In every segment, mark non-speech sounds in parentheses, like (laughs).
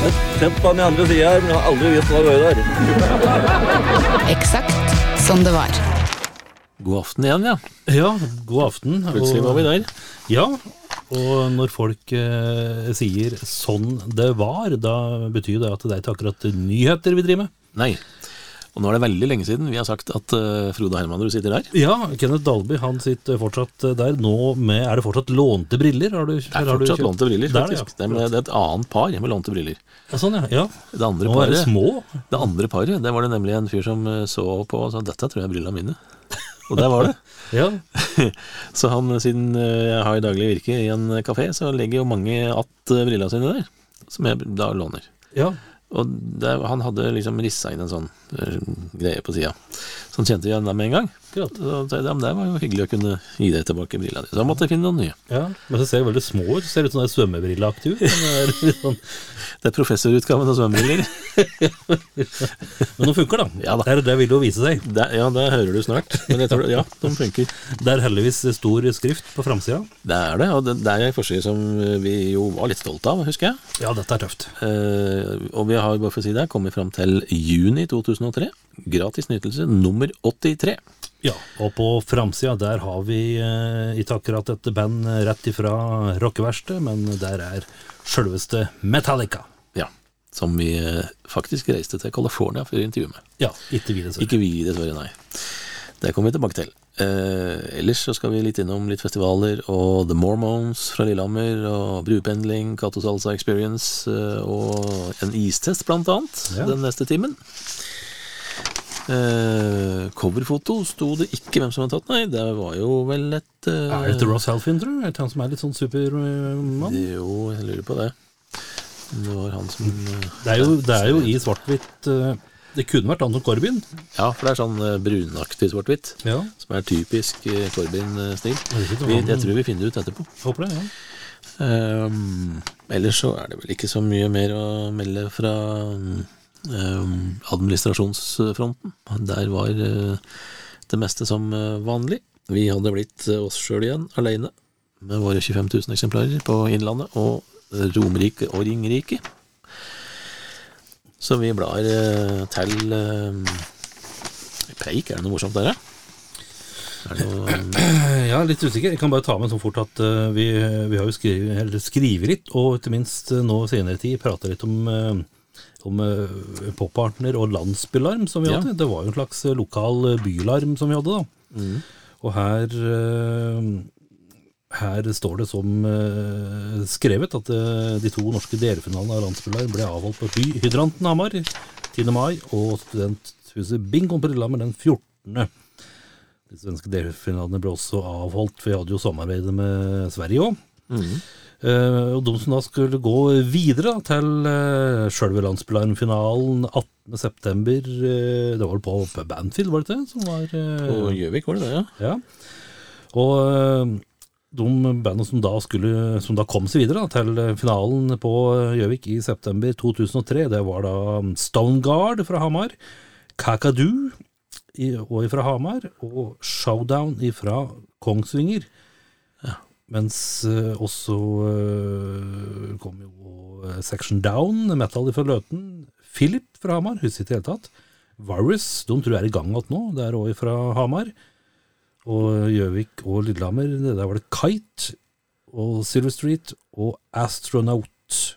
Sett på den andre sida her, men jeg har aldri visst hva det var der. Eksakt som det var. God aften igjen, ja. Ja, god aften. Plutselig var vi der. Ja, og når folk eh, sier 'sånn det var', da betyr det at det er ikke akkurat nyheter vi driver med. Nei. Og nå er det veldig lenge siden vi har sagt at uh, Frode Hermanrud sitter der. Ja, Kenneth Dalby han sitter fortsatt eh, der. Nå med, Er det fortsatt lånte briller? Har du, Det er fortsatt lånte briller, Det er ja. Det, er er et annet par med lånte briller. Ja, sånn, ja. ja. Det andre, er det små. det andre paret, det var det nemlig en fyr som eh, så på og sa dette tror jeg er brillene mine. Og der var det. (laughs) Ja, (laughs) Så han, siden jeg har i daglig virke i en kafé, så legger jo mange att brillene sine der. Som jeg da låner. ja. Og det, han hadde liksom rissa inn en sånn eh, greie på sida. Han kjente igjen dem med en gang. Så jeg, ja, men det var jo hyggelig å kunne gi deg tilbake brillene dine. Så han måtte finne noen nye. ja. Men så ser veldig små ut. Ser ut som er svømmebrilleaktig ut. (laughs) Sånn Det er professorutgaven av svømmebriller. (laughs) Men de funker, da. Ja da. Det, det vil jo vise seg. Det, ja, det hører du snart. Men jeg tror, ja, de funker. (laughs) Det er heldigvis stor skrift på framsida. Det er det, og det, det er en forside som vi jo var litt stolte av, husker jeg. Ja, dette er tøft. Eh, og vi har, bare for å si det, kommet fram til juni 2003. Gratis nytelse nummer 83. Ja, og på framsida der har vi eh, ikke akkurat et band rett ifra rockeverkstedet, men der er sjølveste Metallica. Ja, som vi eh, faktisk reiste til California for å intervjue med. Ja, ikke vi dessverre. Ikke vi, dessverre, nei. Det kommer vi tilbake til. Eh, ellers så skal vi litt innom litt festivaler, og The Mormons fra Lillehammer, og Brupendling, Cato Salsa Experience, eh, og en istest, blant annet, Ja. den neste timen. Eh, coverfoto sto det ikke hvem som hadde tatt, nei. Det var jo vel et uh, Er det Ross Halfin, tror du? Er det han som er litt sånn supermann? Jo, jeg lurer på det. Det var han som uh, Det er jo, det er jo i svart-hvitt eh, Det kunne vært Anton Corbyn. Ja, for det er sånn brunaktig svart-hvitt. Ja, Som er typisk Corbin-stil. Jeg han- tror vi finner det ut etterpå. håper det. ja. Ehm, ellers så er det vel ikke så mye mer å melde fra ehm, administrasjonsfronten. Der var eh, det meste som eh, vanlig. Vi hadde blitt eh, oss sjøl igjen, aleine, med våre 25 000 eksemplarer på Innlandet og Romerike og Ringerike. Så vi blar eh, til eh, Preik, er det noe morsomt der, da? Er (clears throat) Ja, litt usikker. Jeg kan bare ta med så fort at eh, vi, vi har jo skrevet, eller litt, og ikke minst eh, nå senere tid prata litt om, om uh, poppartner og landsbylarm som vi Ja. hadde. Det var jo en slags eh, lokal eh, bylarm som vi hadde, da. Og her eh, her står det som eh, skrevet at eh, de to norske delfinalene av landsbylarm ble avholdt på Hy- Hydranten Hamar 10. mai og Studenthuset Bingo på Lillehammer den 14. De svenske delfinalene ble også avholdt, for vi hadde jo samarbeidet med Sverige òg. Og de som da skulle gå videre da, til uh, sjølve landsbylarmfinalen 18.9. Uh, det var vel på på Banfield, var det ikke det? Som var, eh, På Gjøvik var det det, ja? ja. Og uh, de bandene som da, skulle, som da kom seg videre da, til finalen på Gjøvik i september 2003, det var da Stoneguard fra Hamar, Kakadu i, og fra Hamar, og Showdown fra Kongsvinger. Mens øh, også øh, kom jo øh, Section Down, metal fra Løten, Philip fra Hamar, husker ikke i det hele tatt. Virus, de tror jeg er i gang igjen nå, det er òg fra Hamar. Og Gjøvik og Lillehammer, det der var det Kite og Silver Street og Astronaut.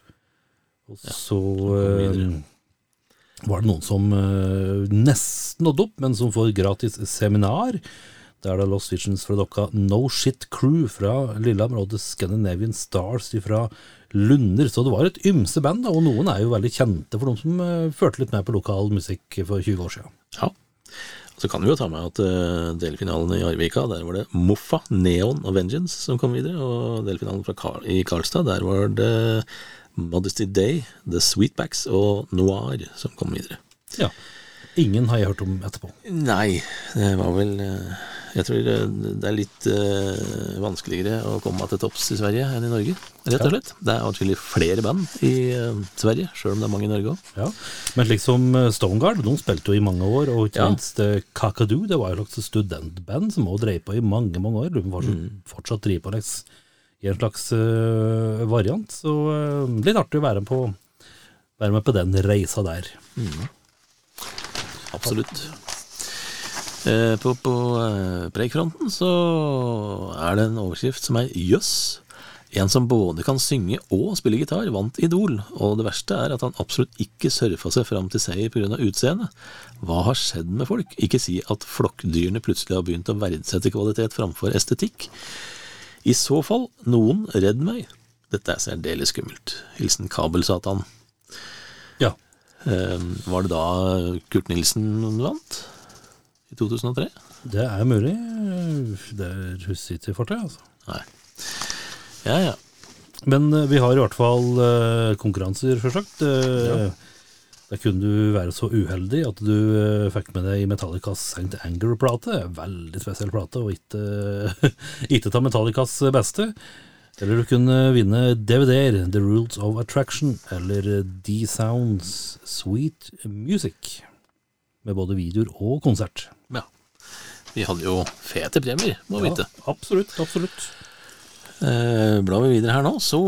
Og så ja, eh, var det noen som eh, nesten nådde opp, men som får gratis seminar. Det er da Lost Visions fra dokka No Shit Crew fra Lillehammer og The Scandinavian Stars fra Lunder. Så det var et ymse band, og noen er jo veldig kjente for de som uh, førte litt med på lokal musikk for 20 år siden. Ja. Så kan vi jo ta med at uh, delfinalen i Arvika, der var det Moffa, Neon og Vengeance som kom videre. Og delfinalen fra Kar i Karlstad, der var det Modesty Day, The Sweetbacks og Noir som kom videre. Ja. Ingen har jeg hørt om etterpå. Nei, det var vel eh, Jeg tror det det er litt uh, vanskeligere å komme til topps i Sverige enn i Norge, rett og slett. Det er atskillig flere band i uh, Sverige, sjøl om det er mange i Norge òg. Ja. Men slik som Stoneguard, de spilte jo i mange år, og ikke minst ja. Kakadu, det var jo et studentband som òg drev på i mange, mange år. De var så, fortsatt driver på leks, i en slags uh, variant, så uh, litt artig å være, på, være med på den reisa der. Absolutt. Eh, På, på eh, Preikfronten så er det en overskrift som er 'Jøss'. En som både kan synge og spille gitar, vant Idol, og det verste er at han absolutt ikke surfa seg fram til seier pga. utseendet. Hva har skjedd med folk? Ikke si at flokkdyrene plutselig har begynt å verdsette kvalitet framfor estetikk. I så fall, noen redd meg. Dette er særdeles skummelt. Hilsen Kabelsatan. Ja. Eh, var det da Kurt Nilsen vant? I 2003? Det er mulig. Det husker ikke i fortida, altså. Nei. Ja, ja. Men eh, vi har i hvert fall eh, konkurranser, sjølsagt. Uh, Der kunne du være så uheldig at du eh, fikk med deg Metallicas St. Anger-plate. Veldig spesiell plate, og ikke, (laughs) ikke ta Metallicas beste. Eller du kunne vinne DVD-er, The Rules of Attraction, eller D-Sounds Sweet Music. Med både videoer og konsert. ja. Vi hadde jo fete premier, må vi vite. absolutt, absolutt. Eh, blar vi videre her nå, så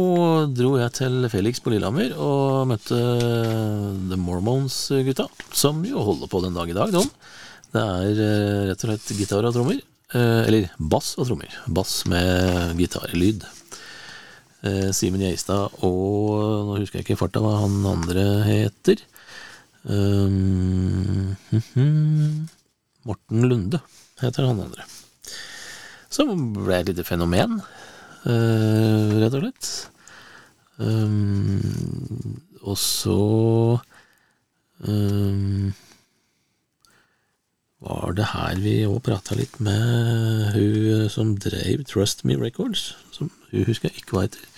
dro jeg til Felix på Lillehammer og møtte The Mormons-gutta, som jo holder på den dag i dag, de. Det er eh, rett og slett gitar og trommer. Eh, eller bass og trommer. Bass med gitarlyd. Eh, Simen Gjeistad og Nå husker jeg ikke i farta hva han andre heter. Um, Morten Lunde heter han andre. Som ble et lite fenomen, eh, rett og slett. Um, og så um, var det her vi òg prata litt med hun som drev Trust Me Records, som hun husker jeg ikke hva heter.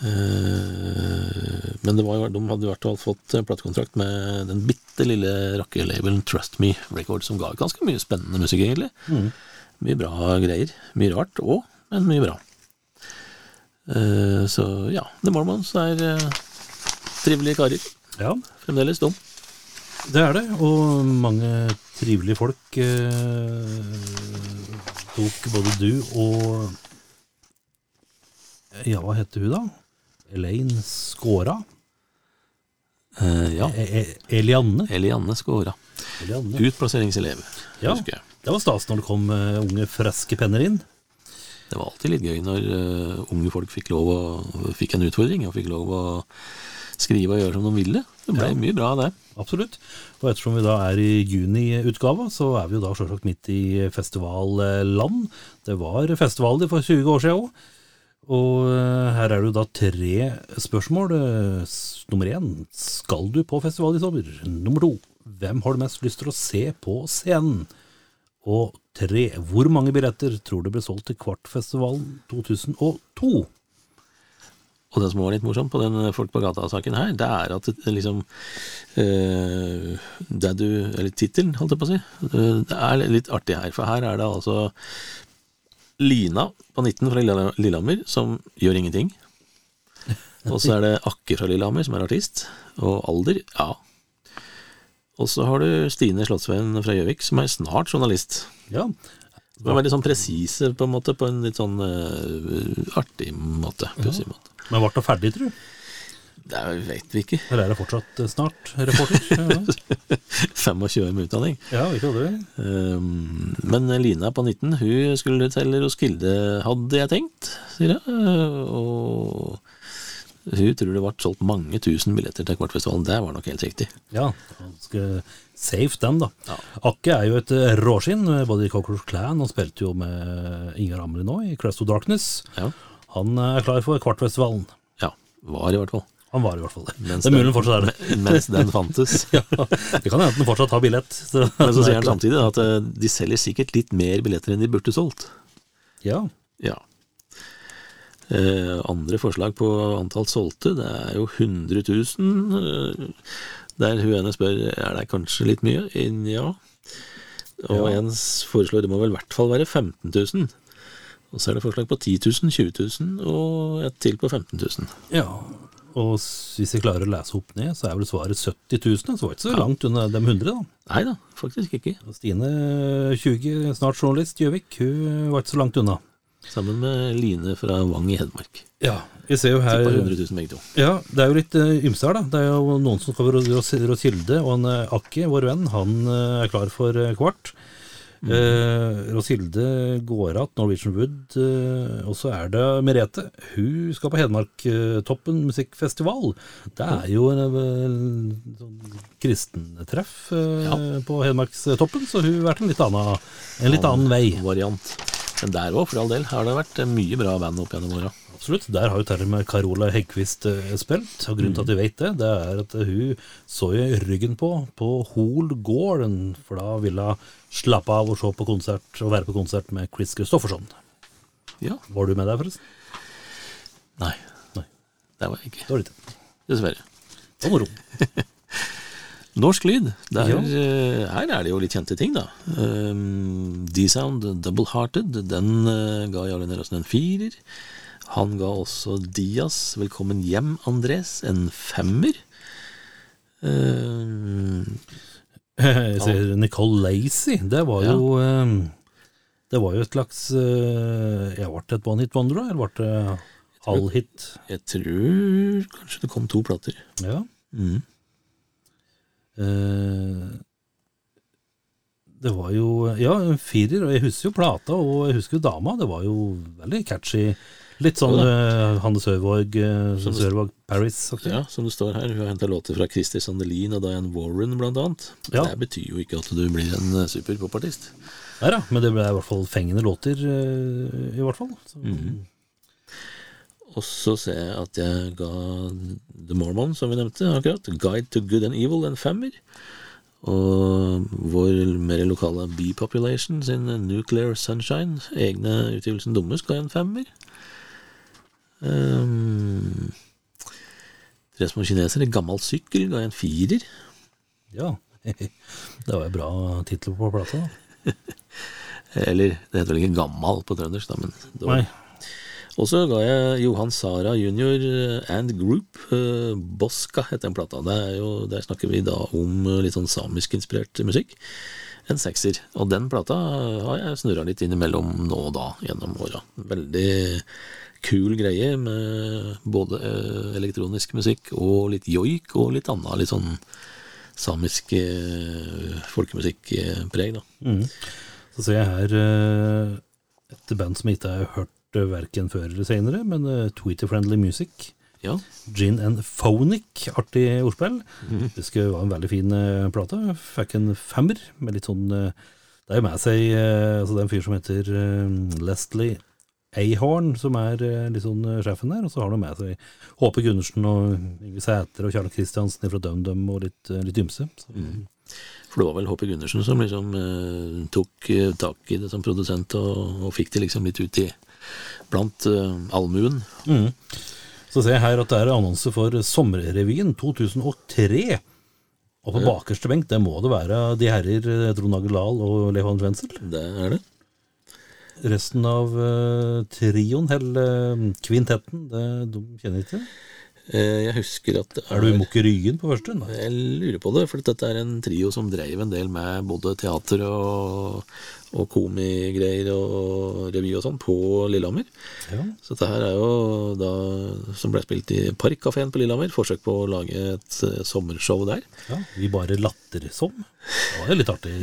Eh, men det var, de hadde i hvert fall fått eh, platekontrakt med den bitte lille rockelabelen Trust Me Records, som ga ganske mye spennende musikk, egentlig. Mye bra greier. Mye rart òg, men mye bra. Eh, så ja, The Mormons er trivelige karer. Ja, Fremdeles dum. Det er det, og mange trivelige folk tok både du og Ja, hva heter hun da? Elaine Skåra? Eh, ja. E e Elianne? Elianne Skåra. Elianne. Utplasseringselev, Ja. husker jeg. Det var stas når det kom uh, unge, friske penner inn. Det var alltid litt gøy når uh, unge folk fikk lov å, fikk en utfordring og fikk lov å skrive og gjøre som de ville. Det ble Ja. mye bra av det. Absolutt. Og ettersom vi da er i juniutgava, så er vi jo da selvsagt midt i festivalland. Det var festivaler for 20 år siden òg. Og eh, her er det jo da tre spørsmål. Eh, Nummer én, skal du på festival i sommer? Nummer to, hvem har du mest lyst til å se på scenen? Og tre, hvor mange billetter tror du ble solgt til Kvartfestivalen 2002? Og det som var litt morsomt på den Folk på gata-saken her, det er at liksom eh, Det du Eller tittelen, holdt jeg på å si. eh, Det er litt artig her, for her er det altså Lina på 19 fra Lillehammer som gjør ingenting. Og så er det Akke fra Lillehammer som er artist. Og alder, ja. Og så har du Stine Slottsveien fra Gjøvik som er snart journalist. Ja, De er veldig sånn presise, på en måte, på en litt sånn uh, artig måte. Ja. måte. men ble det ferdig, tru? Det vet vi ikke. Eller er det fortsatt eh, snart, reporter? (laughs) Ja, 25 år med utdanning. ja ikke det? Um, men Lina på 19, hun skulle til Roskilde, hadde jeg tenkt, sier jeg. Og hun tror det ble solgt mange tusen billetter til Kvartfestivalen. Det var nok helt riktig. Ja, ganske safe den, da. Ja. Akke er jo et eh, råskinn, både i Cockroach Clan og spilte jo med Ingar Amri nå i Crest of Darkness. Ja. Han er klar for Kvartfestivalen. ja, var i hvert fall. Han var i hvert fall det. (laughs) Mens det er mulig den- fortsatt er det. (laughs) Mens den fantes. (laughs) Ja, det kan hende den fortsatt har billett. Så, Men så sier han samtidig at uh, de selger sikkert litt mer billetter enn de burde solgt. Ja, Ja. Eh, andre forslag på antall solgte, det er jo 100 000. Eh, Der hun ene spør er det kanskje litt mye. Ja. Og Ja. en foreslår det må vel i hvert fall være 15 000. Og så er det forslag på 10 000, 20 000 og et til på 15 000. Ja, og hvis jeg klarer å lese opp ned, så er vel svaret 70 000, så var det ikke så langt unna de 100 da. Nei da, faktisk ikke. Og Stine, 20, snart journalist, Gjøvik, hun var ikke så langt unna. Sammen med Line fra Vang i Hedmark. Ja, vi ser jo her 000. Ja, det er jo litt uh, ymse her, da. Det er jo noen som skal være Ros- Rosilde, og en uh, Akki, vår venn, han eh, er klar for eh, kvart. Eh, Rosilde går att, Norwegian Wood, eh, og så er det Merete. Hun skal på Hedmarktoppen musikkfestival. Det er jo en eh, sånn kristentreff eh, på Hedmarkstoppen, så hun har vært en litt annen, en litt annen vei. Variant. Men der òg, for all del, har det vært eh, mye bra band opp gjennom åra. Absolutt. Der har jo til og med Carola Heggquist eh, spilt. Og grunnen til at vi vet det, det er at hun så jo ryggen på på Hol gården, for da ville hun slappe av og se på konsert og være på konsert med Chris Christofferson. Ja. Var du med der, forresten? Nei. Nei. Det var jeg ikke. Det var litt. Dessverre. Det var moro. Norsk lyd. Der, Ja. eh, her er det jo litt kjente ting, da. Um, D-Sound Double Hearted, den uh, ga Jarle Neråsen en firer. Han ga også Dias Velkommen hjem, Andres, en femmer. Uh, (laughs) Jeg ser Nicole Lacey. Det var jo eh, Det var jo et slags eh, Ja, ble et one hit wonder, da? Eller ble det halvhit? jeg tror kanskje det kom to plater. Ja. Mm. Uh, det var jo Ja, en firer. Og jeg husker jo plata, og jeg husker jo dama. Det var jo veldig catchy. Litt sånn uh, Hanne Sørvåg, uh, Som- Sørvåg Paris. Okay. Ja, som det står her. Hun har henta låter fra Christer Sandelin og Diane Warren, blant annet. Ja. Det betyr jo ikke at du blir en eh, superpopartist. Nei da, men det ble i hvert fall fengende låter, uh, i hvert fall. Så, Og så ser jeg at jeg ga The Mormon, som vi nevnte akkurat, Guide to Good and Evil, en femmer. Og vår mer lokale B-Population sin Nuclear Sunshine, egne utgivelsen Dummes, ga en femmer. Um, Tre små kinesere, Gammel sykkel, ga en firer. ja. (laughs) det var jo bra tittel på plata. da. (laughs) Eller det heter vel ikke gammal på trøndersk, da, men det var- Nei. Og så ga jeg Johan Sara Junior and Group. uh, Boska heter den plata. Det er jo, der snakker vi da om eh, litt sånn samisk-inspirert musikk. En sekser. Og den plata har jeg snurra litt innimellom nå og da gjennom åra. Veldig kul greie med både eh, elektronisk musikk og litt joik og litt annet litt sånn samisk eh, folkemusikkpreg, da. Mm. Så ser jeg her eh, et band som jeg ikke har hørt verken før eller senere, men uh, Tweeter Friendly Music. Ja. Gin and Phonic, artig ordspill. Det skulle være en veldig fin plate. Fikk en femmer med litt sånn Det er jo med seg altså Det er en fyr som heter Leslie Ahorn, som er eh, sjefen der. Og så har de med seg Håpe Gundersen og Yngve Sæter og Kjarle Kristiansen fra DumDum og litt, eh, litt ymse. Så, For det var vel Håpe Gundersen som liksom eh, tok tak i det som produsent, og, og fikk det liksom litt ut i blant eh, allmuen. Mm. Så ser jeg her at det er annonse for Sommerrevyen 2003. Og på bakerste benk, det må det være de herrer Trond Agel Dahl og Levan Wenzel. Det er det. Resten av uh, trioen, eller uh, kvintetten, det, de kjenner ikke. Eh, jeg husker at det Er du i Ryen på første? Nei. Jeg lurer på det, for dette er en trio som dreiv en del med både teater og, og komigreier og revy og sånn på Lillehammer. Ja. Så dette her er jo da som ble spilt i Parkkafeen på Lillehammer. Forsøk på å lage et eh, sommershow der. ja, Vi bare latter som. Det var jo litt artig,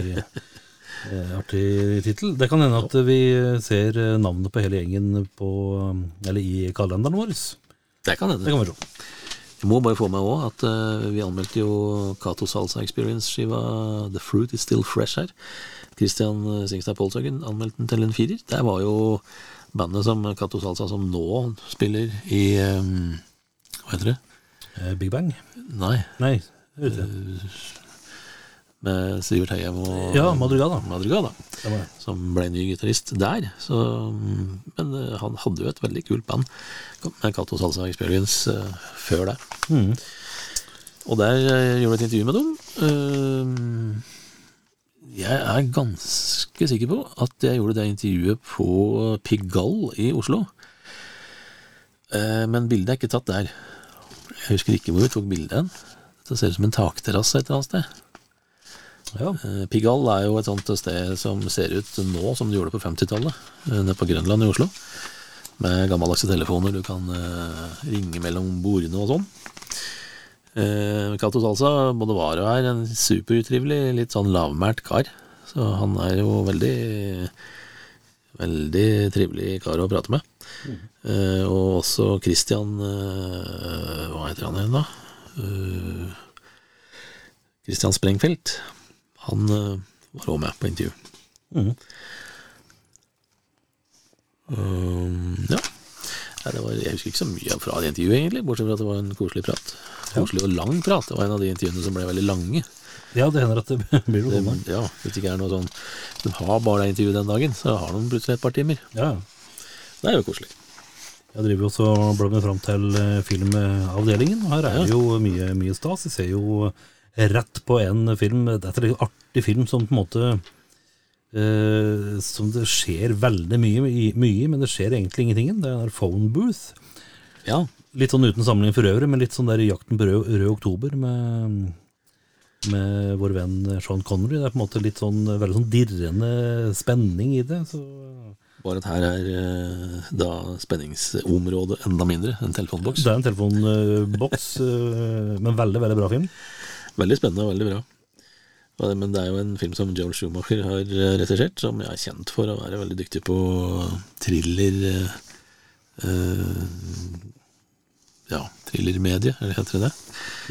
artig tittel. Det kan hende at vi ser eh, navnet på hele gjengen på, um, eller i kalenderen vår. Det kan hende. Det kan vi tro. Jeg må bare få med òg at uh, vi anmeldte jo Cato Salsa Experience-skiva The Fruit Is Still Fresh her. Christian eh, Singstad Polshagen anmeldte den til en firer. Det var jo bandet som Cato Salsa som nå spiller i um, Hva heter det? Eh, Big Bang? Nei, Nei, jeg. Med Sivert Høyem og Ja, Madrigal, da. Det det. Som ble ny gitarist der. Så, men eh, han hadde jo et veldig kult band med Cato Salsa Experience eh, før det. Mm. Og der eh, gjorde jeg et intervju med dem. Jeg er ganske sikker på at jeg gjorde det intervjuet på Pigall i Oslo. Men bildet er ikke tatt der. Jeg husker ikke hvor vi tok bildet hen. Det ser ut som en takterrasse et eller annet sted. Ja. Eh, Pigalle er jo et sånt sted som ser ut nå som det gjorde på 50-tallet, eh, nede på Grønland i Oslo. Med gammeldagse telefoner, du kan eh, ringe mellom bordene og sånn. Cato Salsa og er en superutrivelig, litt sånn lavmælt kar. Så han er jo veldig Veldig trivelig kar å prate med. Eh, og også Christian uh, Hva heter han igjen, da? Uh, Christian Sprengfeldt. Han eh, var òg med på intervju. Mm. Um, ja. Nei, det var, jeg husker ikke så mye fra det intervjuet, egentlig, bortsett fra at det var en koselig prat. Koselig og lang prat. Det var en av de intervjuene som ble veldig lange. ja, det hender at det (laughs) blir noe sånt. ja, Hvis det ikke er noe sånn De har bare det intervjuet den dagen, så har de plutselig et par timer. Ja. Det er jo koselig. Jeg driver også og blar meg fram til eh, filmavdelingen. og Her er det jo mye, mye stas. Jeg ser jo rett på en film. Dette er en artig film som på en måte eh, Som det skjer veldig mye, mye, men det skjer egentlig ingenting. Det er Phone Booth. Ja. Litt sånn uten sammenligning for øvrig, men litt sånn der Jakten på rød, rød oktober med, med vår venn Sean Connery. Det er på en måte litt sånn veldig sånn dirrende spenning i det. Så Bare at her er eh, da spenningsområdet enda mindre. En telefonboks. det er en telefonboks, eh, men veldig, veldig bra film. Veldig spennende og veldig bra. Men det er jo en film som Joel Schumacher har eh, regissert, som jeg er kjent for å være veldig dyktig på thriller eh, eh, Ja, thrillermedie, eller heter det det?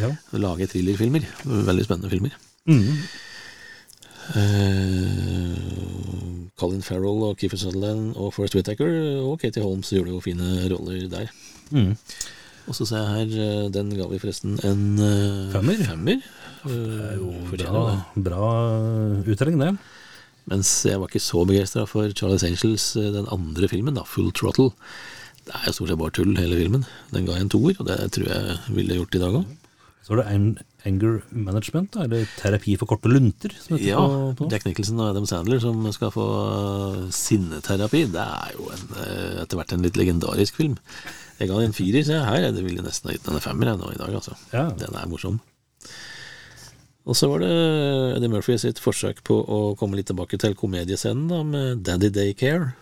Ja. Lage thrillerfilmer. Veldig spennende filmer. Mm. Uh, Colin Farrell og Keefer Sutherland og Forrest Whittaker og Katie Holmes gjorde jo fine roller der. Mhm. Og så ser jeg her, eh, den ga vi forresten en eh, Femmer. femmer. Er Eh, bra, bra uttelling, det. Mens jeg var ikke så begeistra for Charles Angels, den andre filmen, da, Full Throttle. Det er jo stort sett bare tull, hele filmen. Den ga jeg en toer, og det tror jeg ville gjort i dag òg. Så er det anger management, da, eller terapi for korte lunter. Som heter Ja, på, på. Jack Nicholson og Adam Sandler som skal få eh, sinneterapi. Det er jo en, eh, etter hvert en litt legendarisk film. Jeg ga den en firer, jeg her. Det ville nesten ha gitt den en femmer jeg, nå i dag, altså. Ja. Den er morsom. Og så var det Eddie Murphy sitt forsøk på å komme litt tilbake til komediescenen da, med Daddy Daycare.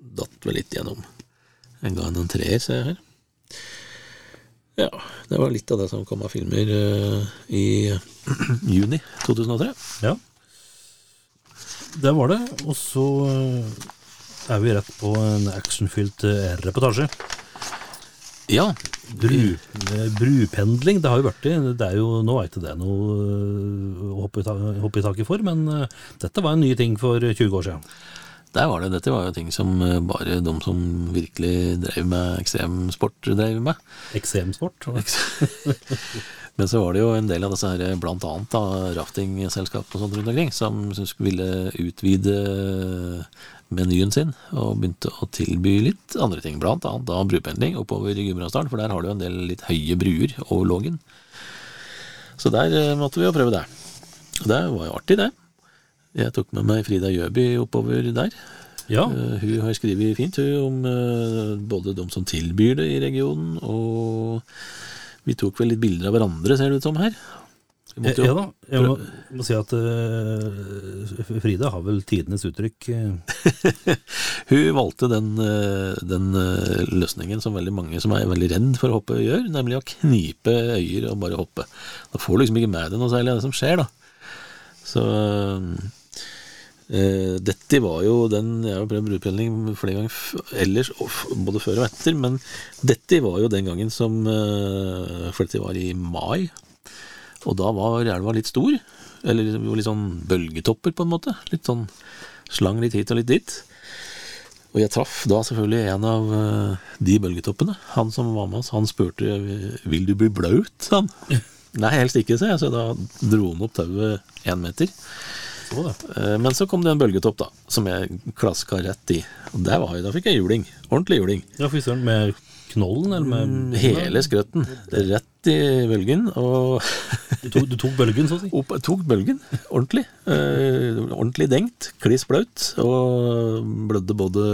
Datt vel litt gjennom. Jeg ga den en treer, ser jeg her. Ja, det var litt av det som kom av filmer uh, i (clears throat) juni 2003. Ja. Det var det. Og så eh, er vi rett på en actionfylt eh, reportasje. Ja, Bru, brupendling, det har jo vært det. det er jo, nå er ikke det noe å hoppe i, ta, i taket for, men dette var en ny ting for 20 år siden. Der var det. Dette var jo ting som eh, bare de som virkelig drev med ekstremsport, drev med. Ekstremsport? (laughs) Men så var det jo en del av disse her, blant annet da, raftingselskap og sånt rundt omkring, som, ville utvide menyen sin, og begynte å tilby litt andre ting. Blant annet da brupendling oppover i Gudbrandsdalen, for der har du jo en del litt høye bruer over Lågen. Så der eh, måtte vi jo prøve det. Og det var jo artig, det. Jeg tok med meg Frida Gjøby oppover der. Ja, Eh, hun har skrevet fint hun, om eh, både de som tilbyr det i regionen, og vi tok vel litt bilder av hverandre, ser det ut som her. Vi ja da. Jeg må, må si at uh, Frida har vel tidenes uttrykk. eh, (laughs) hun valgte den, eh, den eh, løsningen som veldig mange som er veldig redd for å hoppe, gjør, nemlig å knipe øyer og bare hoppe. Da får du liksom ikke med deg noe særlig av det som skjer, da. Så eh, dette var jo den Jeg har prøvd brudpendling flere ganger ellers, både før og etter, men dette var jo den gangen som eh, For dette var i mai, og da var elva litt stor. Eller var litt sånn bølgetopper, på en måte. Litt sånn slang litt hit og litt dit. Og jeg traff da selvfølgelig en av eh, de bølgetoppene. Han som var med oss, han spurte vil du bli blaut, han. (laughs) Nei, helst ikke, sa jeg, så da dro han opp tauet én meter. Eh, Men så kom det en bølgetopp, da, som jeg klaska rett i. Og der var jeg, da fikk jeg juling. Ordentlig juling. Ja, fy søren, med knollen, eller med Mm, Hele skrøtten. Rett i bølgen. Og Du tok, du tok bølgen, så å si? (laughs) opp, tok bølgen ordentlig. Eh, ordentlig dengt. Kliss blaut. Og blødde både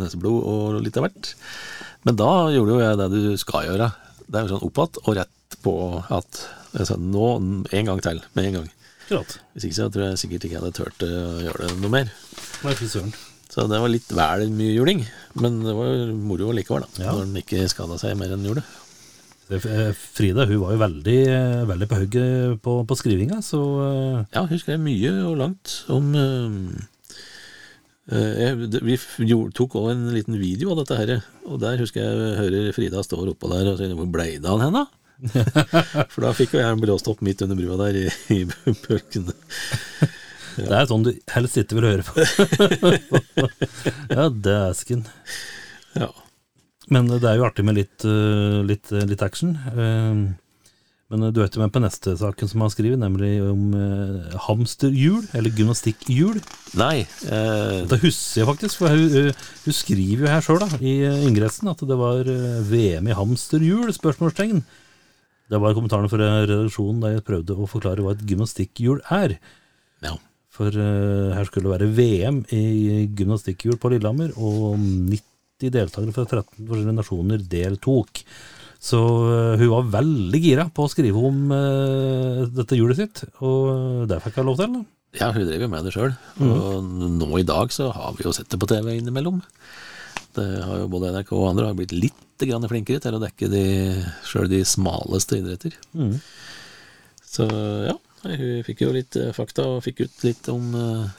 neseblod og litt av hvert. Men da gjorde jo jeg det du skal gjøre. Det er jo sånn opp igjen og rett på at jeg sa nå en gang til, med en gang. Akkurat. Hvis ikke så tror jeg sikkert ikke jeg hadde turt eh, å gjøre det noe mer. Nei, fy søren. Så det var litt vel mye juling. Men det var jo moro likevel, da. Ja. Når den ikke skada seg mer enn den gjorde. Eh, Frida hun var jo veldig, eh, veldig på hugget på, på skrivinga, så Ja, hun skrev mye og langt om Vi tok òg en liten video av dette her, og der husker jeg hører Frida står oppå der og sier 'Hvor ble det av henne?' (laughs) For da fikk jo jeg en blåstopp midt under brua der i, i bølgene. (laughs) det er sånn du helst ikke vil høre på. (laughs) ja, dæsken. Ja. Men det er jo artig med litt, eh, litt, litt action. Eh, Men du vet jo med på neste saken som han skriver, nemlig om eh, hamsterhjul, eller gymnastikkhjul. Nei. Eh, Det husker jeg faktisk, for hun, hun- skriver jo her sjøl i eh, ingressen at det var eh, VM i hamsterhjul? spørsmålstegn. Det var kommentarene fra redaksjonen da jeg prøvde å forklare hva et gymnastikkhjul er. ja. For uh, her skulle det være VM i gymnastikkhjul på Lillehammer, og 90 deltakere fra 13 forskjellige nasjoner deltok. Så uh, hun var veldig gira på å skrive om uh, dette hjulet sitt, og det fikk jeg lov til. da. Ja, hun drev jo med det sjøl. Og nå i dag så har vi jo sett det på TV innimellom. Det har jo Både NRK og andre har blitt litt grann flinkere til å dekke de, sjøl de smaleste idretter. Så ja, hun fikk jo litt eh, fakta og fikk ut litt om, eh,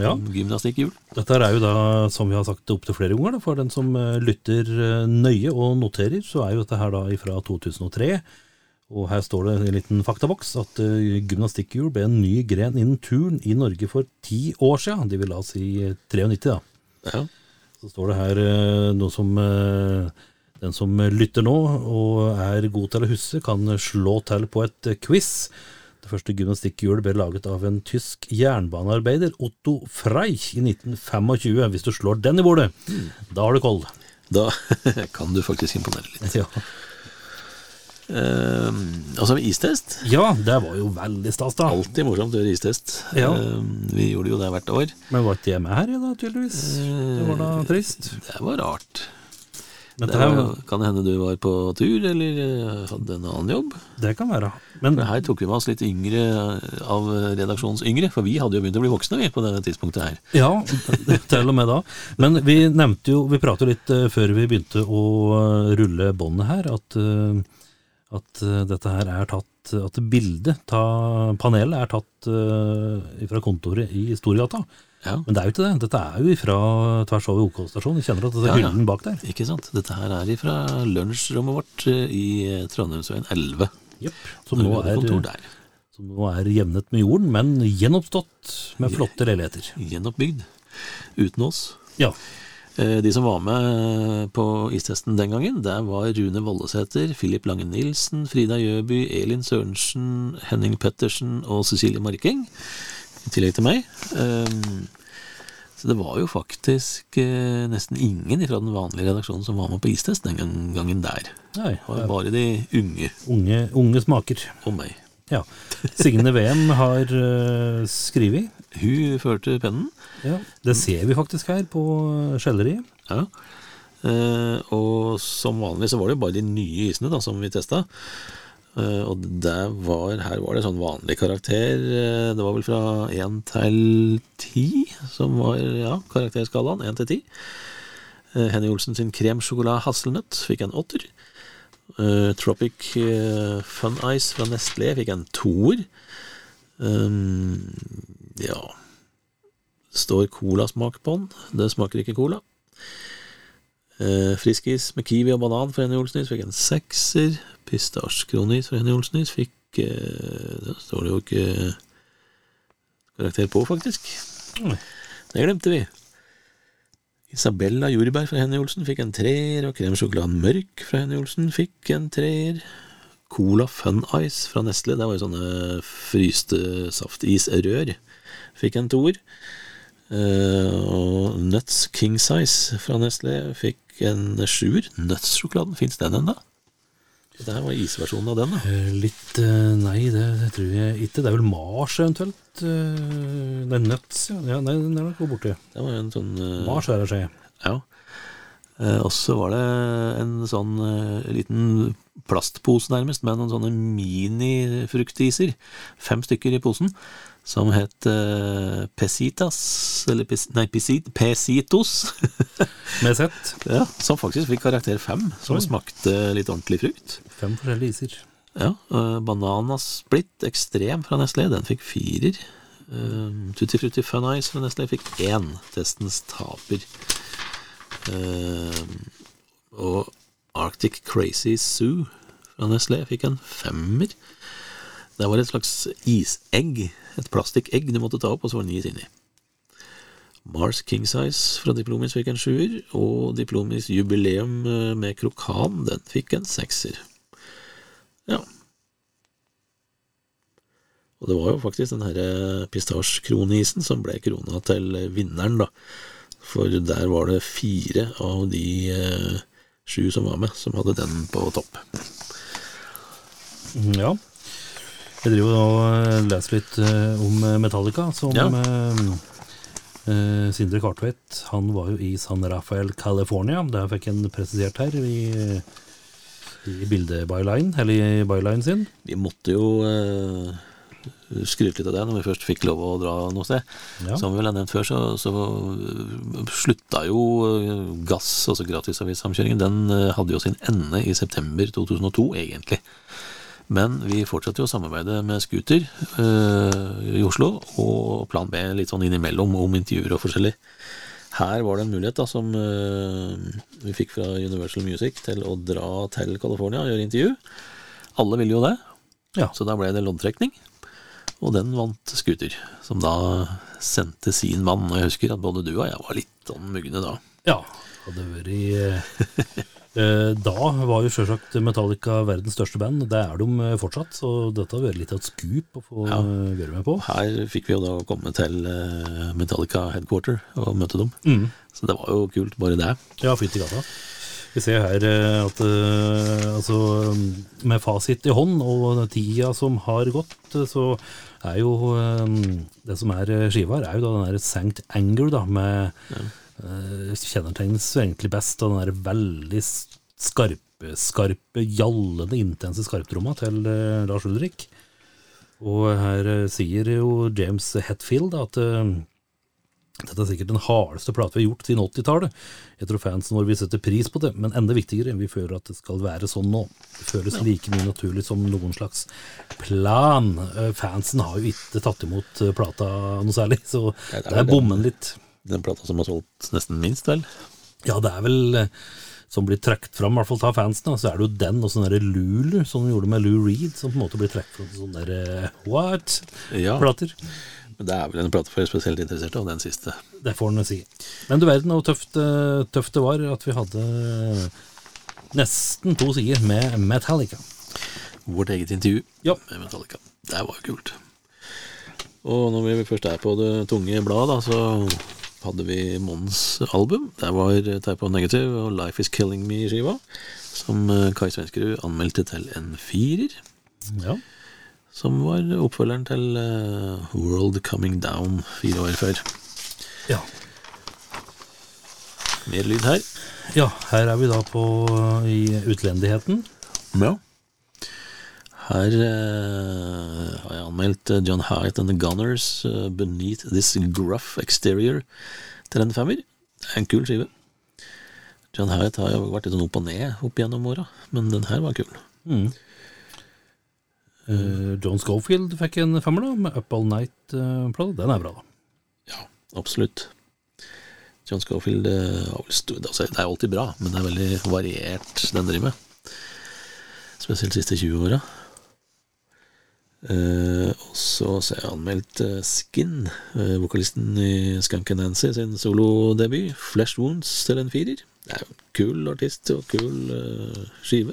Ja. gymnastikkhjul. Dette er jo da, som vi har sagt opptil flere ganger, da, for den som eh, lytter eh, nøye og noterer, så er jo dette her da fra 2003. Og her står det i en liten faktaboks at gymnastikkhjul ble en ny gren innen turn i Norge for ti år siden. De vil da si 93, da. Ja. Så står det her eh, noe som eh, den som lytter nå og er god til å huske, kan slå til på et quiz. Det første gymnastikkhjulet ble laget av en tysk jernbanearbeider, Otto Freich, i 1925. Hvis du slår den i bordet, da har du koll. Da (laughs) kan du faktisk imponere litt. Ja. Eh, og så har istest. ja, det var jo veldig stas, da. Alltid morsomt å gjøre istest. Ja. Eh, vi gjorde jo det hvert år. Men var ikke jeg med her, da, tydeligvis? Det var da trist. Det var rart. Men Det var, kan det hende du var på tur, eller eh, hadde en annen jobb? det kan være. Men For her tok vi med oss litt yngre av redaksjonens yngre, for vi hadde jo begynt å bli voksne vi, på dette tidspunktet her. Ja, (laughs) til og med da. Men vi nevnte jo, vi pratet jo litt eh, før vi begynte å eh, rulle båndet her, at, eh, at eh, dette her er tatt At bildet, ta, panelet, er tatt uh, fra kontoret i Storgata. Ja, Men det er jo ikke det. Dette er jo fra tvers over OK stasjon. Vi kjenner at det er Ja, ja. bak der. ikke sant? Dette her er fra lunsjrommet vårt eh, i Trondheimsveien 11. Som nå, er, som nå er jevnet med jorden, men gjenoppstått med flotte leiligheter. Gjenoppbygd. Uten oss. Ja. Eh, De som var med på istesten den gangen, der var Rune Vollesæter, Philip Lange Nilsen, Frida Gjøby, Elin Sørensen, Henning Pettersen og Cecilie Marking. I tillegg til meg. Um, Så det var jo faktisk eh, nesten ingen fra den vanlige redaksjonen som var med på istest den gangen der. Nei, var bare de unge unge, unge smaker. og meg. Ja. Signe VM har skrevet. Hun førte pennen. Ja, det ser vi faktisk her på skjelleriet. Ja. Eh, og som vanlig så var det jo bare de nye isene da, som vi testa. Eh, og der var, her var det sånn vanlig karakter. eh, det var vel fra én til ti som var ja, karakterskalaen. Én til ti. Uh, Henny Olsen sin kremsjokolade hasselnøtt fikk en åtter. Eh, Tropic eh, Fun Ice fra Nestlé fikk en toer. Um, ja Det Står colasmak på den. Det smaker ikke cola. Eh, Friskis med kiwi og banan fra Henny Olsenis fikk en sekser. Pistasjekronis fra Henny Olsenis fikk eh, Det står det jo ikke karakter på, faktisk. Det glemte vi. Isabella jordbær fra Henny Olsen fikk en treer, og kremsjokolade mørk fra Henny Olsen fikk en treer. Cola Fun Ice fra Nestle, det var jo sånne fryste saftisrør, fikk en toer. Eh, og Nuts King Size fra Nestlé fikk en sjuer. Nuts-sjokoladen, fins den ennå? Det her var isversjonen av den, da. Eh, Litt eh, Nei, det, det tror jeg ikke. Det er vel Mars eventuelt. Det er Nuts, ja. ja. Nei, den er nok borti. Det var en sånn Mars er det skje. Ja. Eh, og så var det en sånn liten plastpose, nærmest, med noen sånne minifruktiser. Fem stykker i posen. Som het eh, Pesitas, eller pes, nei, Pesit, Pesitos. (laughs) Med sett. ja, som faktisk fikk karakter fem, som Oi. smakte litt ordentlig frukt. Fem forskjellige iser. Ja, uh, Bananasplitt Ekstrem fra Nestlé, den fikk firer. Uh, Tutti Frutti Fun Ice fra Nestlé fikk én. Testens taper. Uh, og Arctic Crazy Zoo fra Nestlé fikk en femmer. Det var et slags isegg, et plastikkegg du måtte ta opp, og så var den is inni. Mars King Size fra Diplomis fikk en sjuer, og Diplomis Jubileum eh, med krokan, den fikk en sekser. Ja. Og det var jo faktisk den herre pistasjkronisen som ble krona til vinneren, da. For der var det fire av de eh, sju som var med, som hadde den på topp. Ja. Jeg driver og eh, leser litt eh, om Metallica, som Ja. eh, eh, Sindre Kartveit Han var jo i San Rafael, California. Der fikk han presisert her i, i bildebyline, eller i bylinen sin. Vi måtte jo eh, skryte litt av det når vi først fikk lov å dra noe sted. Ja. Som vi vel har nevnt før, så, så eh, slutta jo eh, gass, altså gratisavissamkjøringen, den eh, hadde jo sin ende i september 2002, egentlig. Men vi fortsatte jo å samarbeide med Scooter eh, i Oslo, og Plan B litt sånn innimellom om intervjuer og forskjellig. Her var det en mulighet da, som eh, vi fikk fra Universal Music til å dra til California og gjøre intervju. Alle ville jo det, Ja. så da ble det loddtrekning. Og den vant Scooter, som da sendte sin mann. Og jeg husker at både du og jeg var litt sånn mugne da. Ja, hadde vært eh, (laughs) Da var jo sjølsagt Metallica verdens største band. Det er de eh, fortsatt, så dette har vært litt av et skup å få Ja. eh, være med på. Her fikk vi jo da komme til eh, Metallica headquarter og møte dem. Mm. Så det var jo kult, bare det. Ja, fytti gata. Vi ser her eh, at eh, altså, med fasit i hånd og tida som har gått, eh, så er jo eh, Det som er eh, skiva her, er jo da den der Sankt Anger, da, med eh, Kjennetegnes egentlig best av den der veldig skarpe, skarpe, gjallende, intense skarptromma til eh, Lars Ulrik. Og her eh, sier jo James Hetfield at eh, dette er sikkert den hardeste plata vi har gjort siden 80-tallet. Jeg tror fansen vår vil sette pris på det, men enda viktigere, vi føler at det skal være sånn nå. Det føles like mye naturlig som noen slags plan. Eh, Fansen har jo ikke tatt imot eh, plata noe særlig, så Nei, det er er bommen litt. Den plata som har solgt nesten minst, vel? Ja, det er vel eh, som blir trukket fram, i hvert fall av fansen, da, så er det jo den og sånn derre Lulu, som de gjorde med Lou Reed, som på en måte blir trukket fram som sånne der eh, what-plater. Ja. Men det er vel en plate for spesielt interesserte, og den siste. Det får en si. Men du verden hvor tøft, eh, tøft det var at vi hadde nesten to sider med Metallica. Vårt eget intervju Ja. med Metallica. Det var jo kult. Og når vi først er på det tunge bladet, så hadde vi Mons album. Der var Type of Negative og Life Is Killing Me-skiva, som eh, Kai Svenskerud anmeldte til en firer. Ja. Som var oppfølgeren til eh, World Coming Down fire år før. ja. Mer lyd her. Ja, her er vi da på i utlendigheten. Ja. Her eh, har jeg anmeldt eh, John Hyatt and The Gunners uh, Beneath This Gruff Exterior til en femmer. Det er en kul skive. John Hyatt har jo vært litt sånn opp og ned opp gjennom åra, men den her var kul. Eh, John Schofield fikk en femmer, da, med Up All Night-plata. Den er bra, da. Ja, absolutt. John Schofield altså, Det er alltid bra, men det er veldig variert den driver med. Spesielt de siste 20 åra. Eh, og så har jeg anmeldt eh, Skin, eh, vokalisten i Skunk Nancy sin solodebut, Flesh Wounds, til en firer. Det er jo en kul artist og kul skive.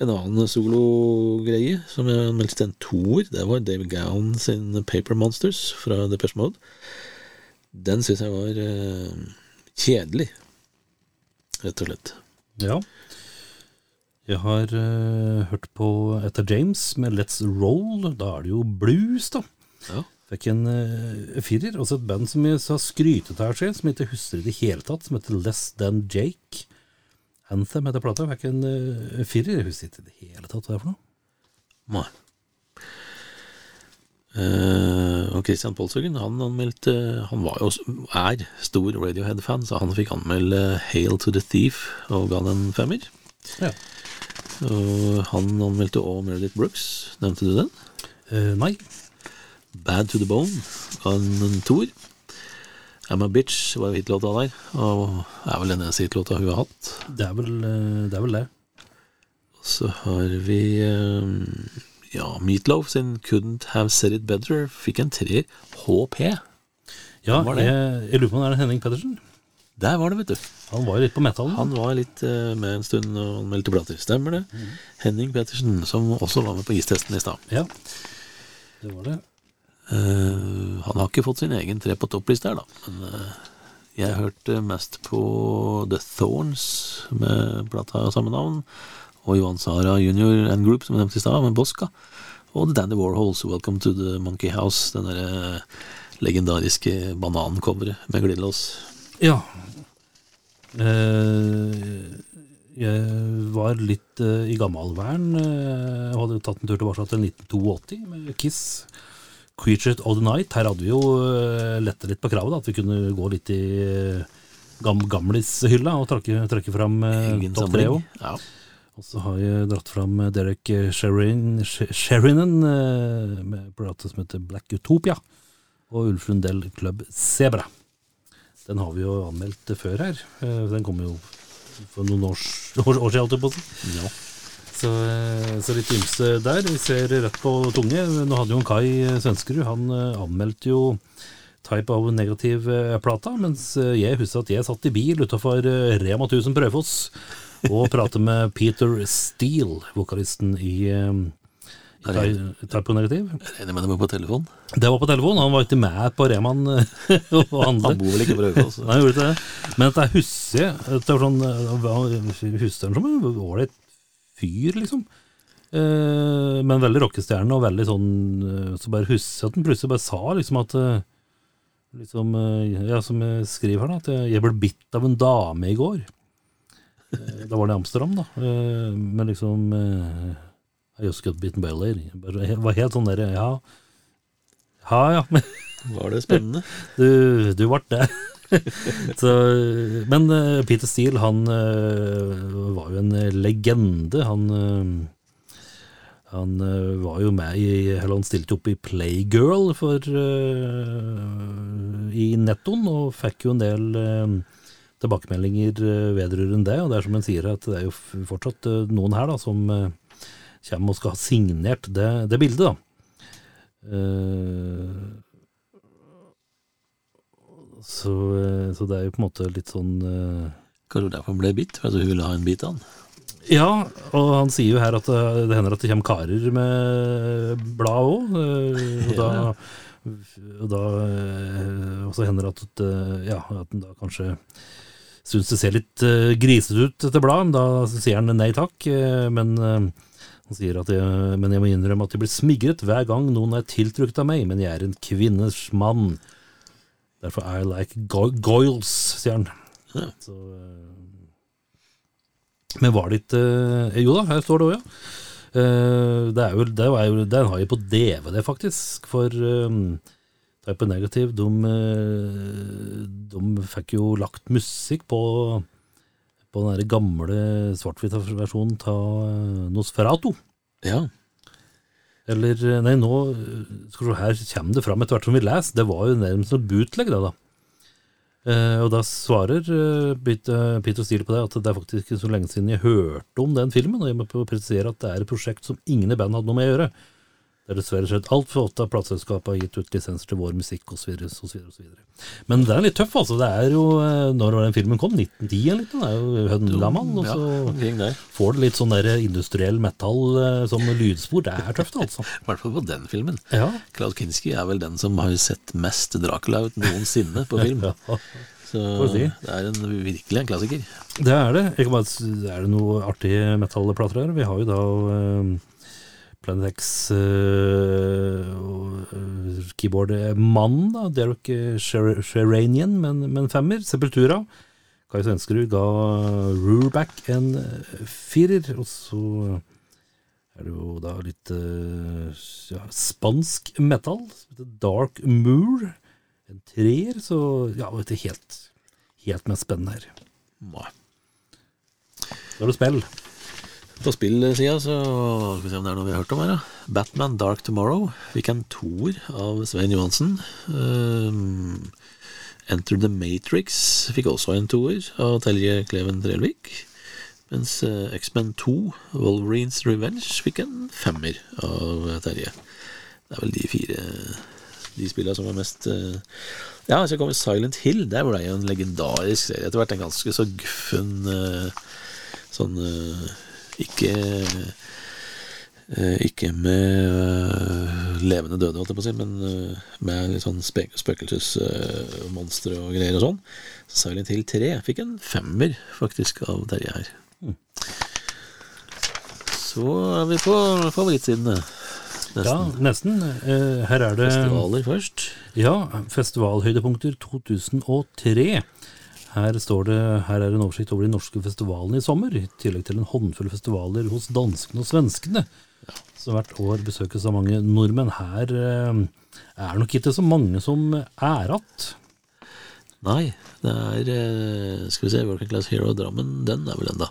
En annen sologreie som jeg anmeldte til en toer, det var David Gown sin Paper Monsters fra Depeche Mode. Den syns jeg var kjedelig, rett og slett. Ja. Jeg har uh, hørt på Etter James med Let's Roll. Da er det jo blues, da. Ja. Fikk en uh, firer. Også et band som jeg har skrytet selv, som jeg ikke husker i det hele tatt, som heter Less Than Jake. Anthem heter plata. Fikk en uh, firer. Jeg husker ikke i det hele tatt hva det er for noe. Nei. Uh, og Christian Polsøgen, han anmeldte Han var jo, er stor Radiohead-fan, så han fikk anmelde Hail to the Thief og ga den en femmer. Ja. Og han anmeldte òg Meredith Brooks. Nevnte du den? Uh, nei. Bad to the Bone av en toer. I'm a Bitch var jo hitlåta der, og er vel den eneste hitlåta hun har hatt. Det er vel, eh, det, er vel det. Så har vi eh, ja, Meatloaf sin Couldn't Have Said It Better. Fikk en treer. HP. Ja, det? jeg, jeg lurer på om det er Henning Pedersen. Der var det, vet du. Han var jo litt på metallen. Han var litt uh, med en stund og meldte plater. Stemmer det. Henning Pettersen, som også var med på istesten i stad. Ja, det var det. Uh, han har ikke fått sin egen tre på toppliste her, da. Men uh, jeg hørte mest på The Thorns med plata av samme navn. Og Johan Sara Junior and Group, som jeg nevnte i stad, med Bosca. Og The Dandy Warhols, Welcome to the Monkey House. Den derre legendariske banancoveret med glidelås. Ja. Eh, jeg var litt eh, i gammelvern. Eh, jeg hadde tatt en tur tilbake til 1982 med Kiss. Creature of the Night. Her hadde vi jo eh, letta litt på kravet. Da, at vi kunne gå litt i gam gamlishylla og trekke, trekke fram eh, topp tre òg. Ja. Og så har jeg dratt fram Derek Sherin, Sherinen med plata som heter Black Utopia. Og Ulf Lundell Club Zebra. Den har vi jo anmeldt før her. Eh, Den kom jo for noen års, år, år siden, på. Ja. Så, eh, så litt ymse der. Vi ser rett på tunge. Nå hadde jo en Kai Svenskerud, han eh, anmeldte jo Type of Negative-plata, mens eh, jeg husker at jeg satt i bil utafor Rema 1000 Prøyfoss og pratet med Peter Steele, vokalisten i eh, i Ty- Type of Negative. Jeg regner med det var på telefon. Det var på telefon, han var ikke med på Reman eh, (laughs) og handle. Han bor vel ikke på Raufoss? Nei, (laughs) han gjorde ikke det. Men husker jeg. Det var sånn, jeg husker han som en ålreit fyr, liksom. Eh, men veldig rockestjerne, og veldig sånn eh, Så bare husker at han plutselig bare sa liksom at eh, Liksom, eh, ja, som jeg skriver her, da, at jeg- ble bitt av en dame i går. Eh, Da var det Amsterdam, da. Eh, Men liksom I just got bitten. Det var helt sånn der, ja. Ja, ja. (laughs) Var det spennende? (laughs) Du, du ble det. (laughs) Så, men eh, Peter Steele, han eh, var jo en legende. Han, eh, han var jo med i Eller han stilte opp i Playgirl for uh, i Nettoen, og fikk jo en del uh, tilbakemeldinger vedrørende det. Og det er som han sier, at det er jo fortsatt uh, noen her da som kommer og skal ha signert det, det bildet, da. Uh, så, eh, så det er jo på en måte litt sånn uh, Kanskje derfor han ble bitt? At hun ville ha en bit av han? Ja, og han sier jo her at det, det hender at det kommer karer med blad òg. Og, da, (laughs) og, da, eh, og så hender det at, eh, ja, at han da kanskje syns det ser litt uh, grisete ut, dette bladet. Da sier han nei takk. eh, men eh, han sier at jeg, men jeg må innrømme at jeg blir smigret hver gang noen er tiltrukket av meg, men jeg er en kvinnes mann. Derfor I like go goils, sier han. Ja. Så, eh, men var det ikke eh, Jo da, her står det òg, ja. Eh, det er jo, det er jo, den har jeg på DVD, faktisk. For um, Type Negative, de, eh, de fikk jo lagt musikk på på den der gamle svart-hvitt-versjonen av Nosferatu. Ja. Eller, eh, nei, nå eh, skal du, se, Her kommer det fram etter hvert som vi leser. Det var jo nærmest noe bootleg, det, da. Uh, og da svarer uh, Peter Steele på det at det er faktisk ikke så lenge siden jeg hørte om den filmen. Og jeg må presisere at det er et prosjekt som ingen i bandet hadde noe med å gjøre. Det er dessverre skjedd altfor ofte at plateselskapet har gitt ut lisenser til vår musikk osv. Men det er litt tøff, altså. Det er jo eh, Når var den filmen kom? 1910 eller noe? Det er jo Hønlamann. Og så får du litt sånn der industriell metal eh, som lydspor. Det er tøft, altså. (laughs) I hvert fall på den filmen. Ja. Klaus Kinski er vel den som har sett mest Dracula ut noensinne på (laughs) film. ja. Så det er en, virkelig en klassiker. Det er det. Jeg kan bare, er det noe artige metallplater her? Vi har jo da uh, Planet X uh, og uh, da. Derek Sher- Sheranian men, men femmer. Sepultura. Kai Svenskerud ga Rureback en eh, firer. Og så er det jo da litt eh, ja, spansk metal. Dark Moor. En treer. Så ja, det er helt, helt mest spennende her. Nei. Da er det spill. På spillsida så skal vi se om det er noe vi har hørt om her. da. Batman Dark Tomorrow fikk en toer av Svein Johansen. Um, Enter the Matrix fikk også en toer av Telje Kleven Trelvik. Mens eh, X-Men 2, Wolverines Revenge, fikk en femmer av Terje. Det er vel de fire de spillene som er mest eh, Ja, så kommer Silent Hill. Der ble jo en legendarisk serie. Etter hvert en ganske så guffen eh, sånn Ikke eh, Ikke med eh, levende døde, holdt jeg på å si, men eh, med litt sånn spøkelsesmonstre og greier og sånn. Silent Hill 3 fikk en femmer, faktisk, av Terje her. Så er vi på favorittsidene. Ja, Nesten. nesten. Eh, her er det Festivaler først. Ja, festivalhøydepunkter 2003. Her står det Her er en oversikt over de norske festivalene i sommer, i tillegg til en håndfull festivaler hos danskene og svenskene, som hvert år besøkes av mange nordmenn. Her eh, er nok ikke så mange som er igjen. Nei, det er eh, Skal vi se, Working Class Hero Drammen, den er vel da.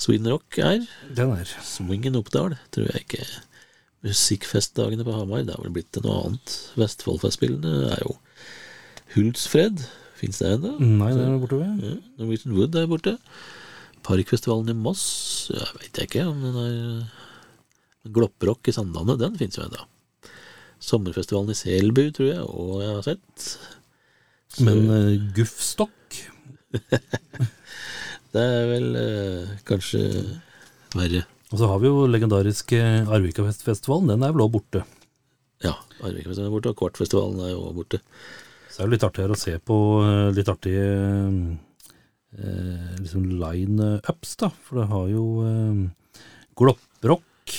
Sweden Rock er. Den er Swingen Oppdal tror jeg ikke. Musikkfestdagene på Hamar, det har vel blitt til noe annet. Vestfoldfestspillene er jo Hultsfred. Fins det ennå? Nei, den er borte ved. Ja, Norwegian Wood er borte. Parkfestivalen i Moss, jeg veit ikke om den er Glopprock i Sandane, den fins jo ennå. Sommerfestivalen i Selbu tror jeg òg jeg har sett. Så Men uh, Guffstokk (laughs) det er vel uh, kanskje verre. Og så har vi jo legendariske Arvikafestivalen, den er vel òg borte. Ja, Arvikafestivalen er borte, og Kvartfestivalen er jo også borte. Så er det litt artig å se på eh, litt artige eh, liksom line-ups, da. For det har jo eh, Glopprock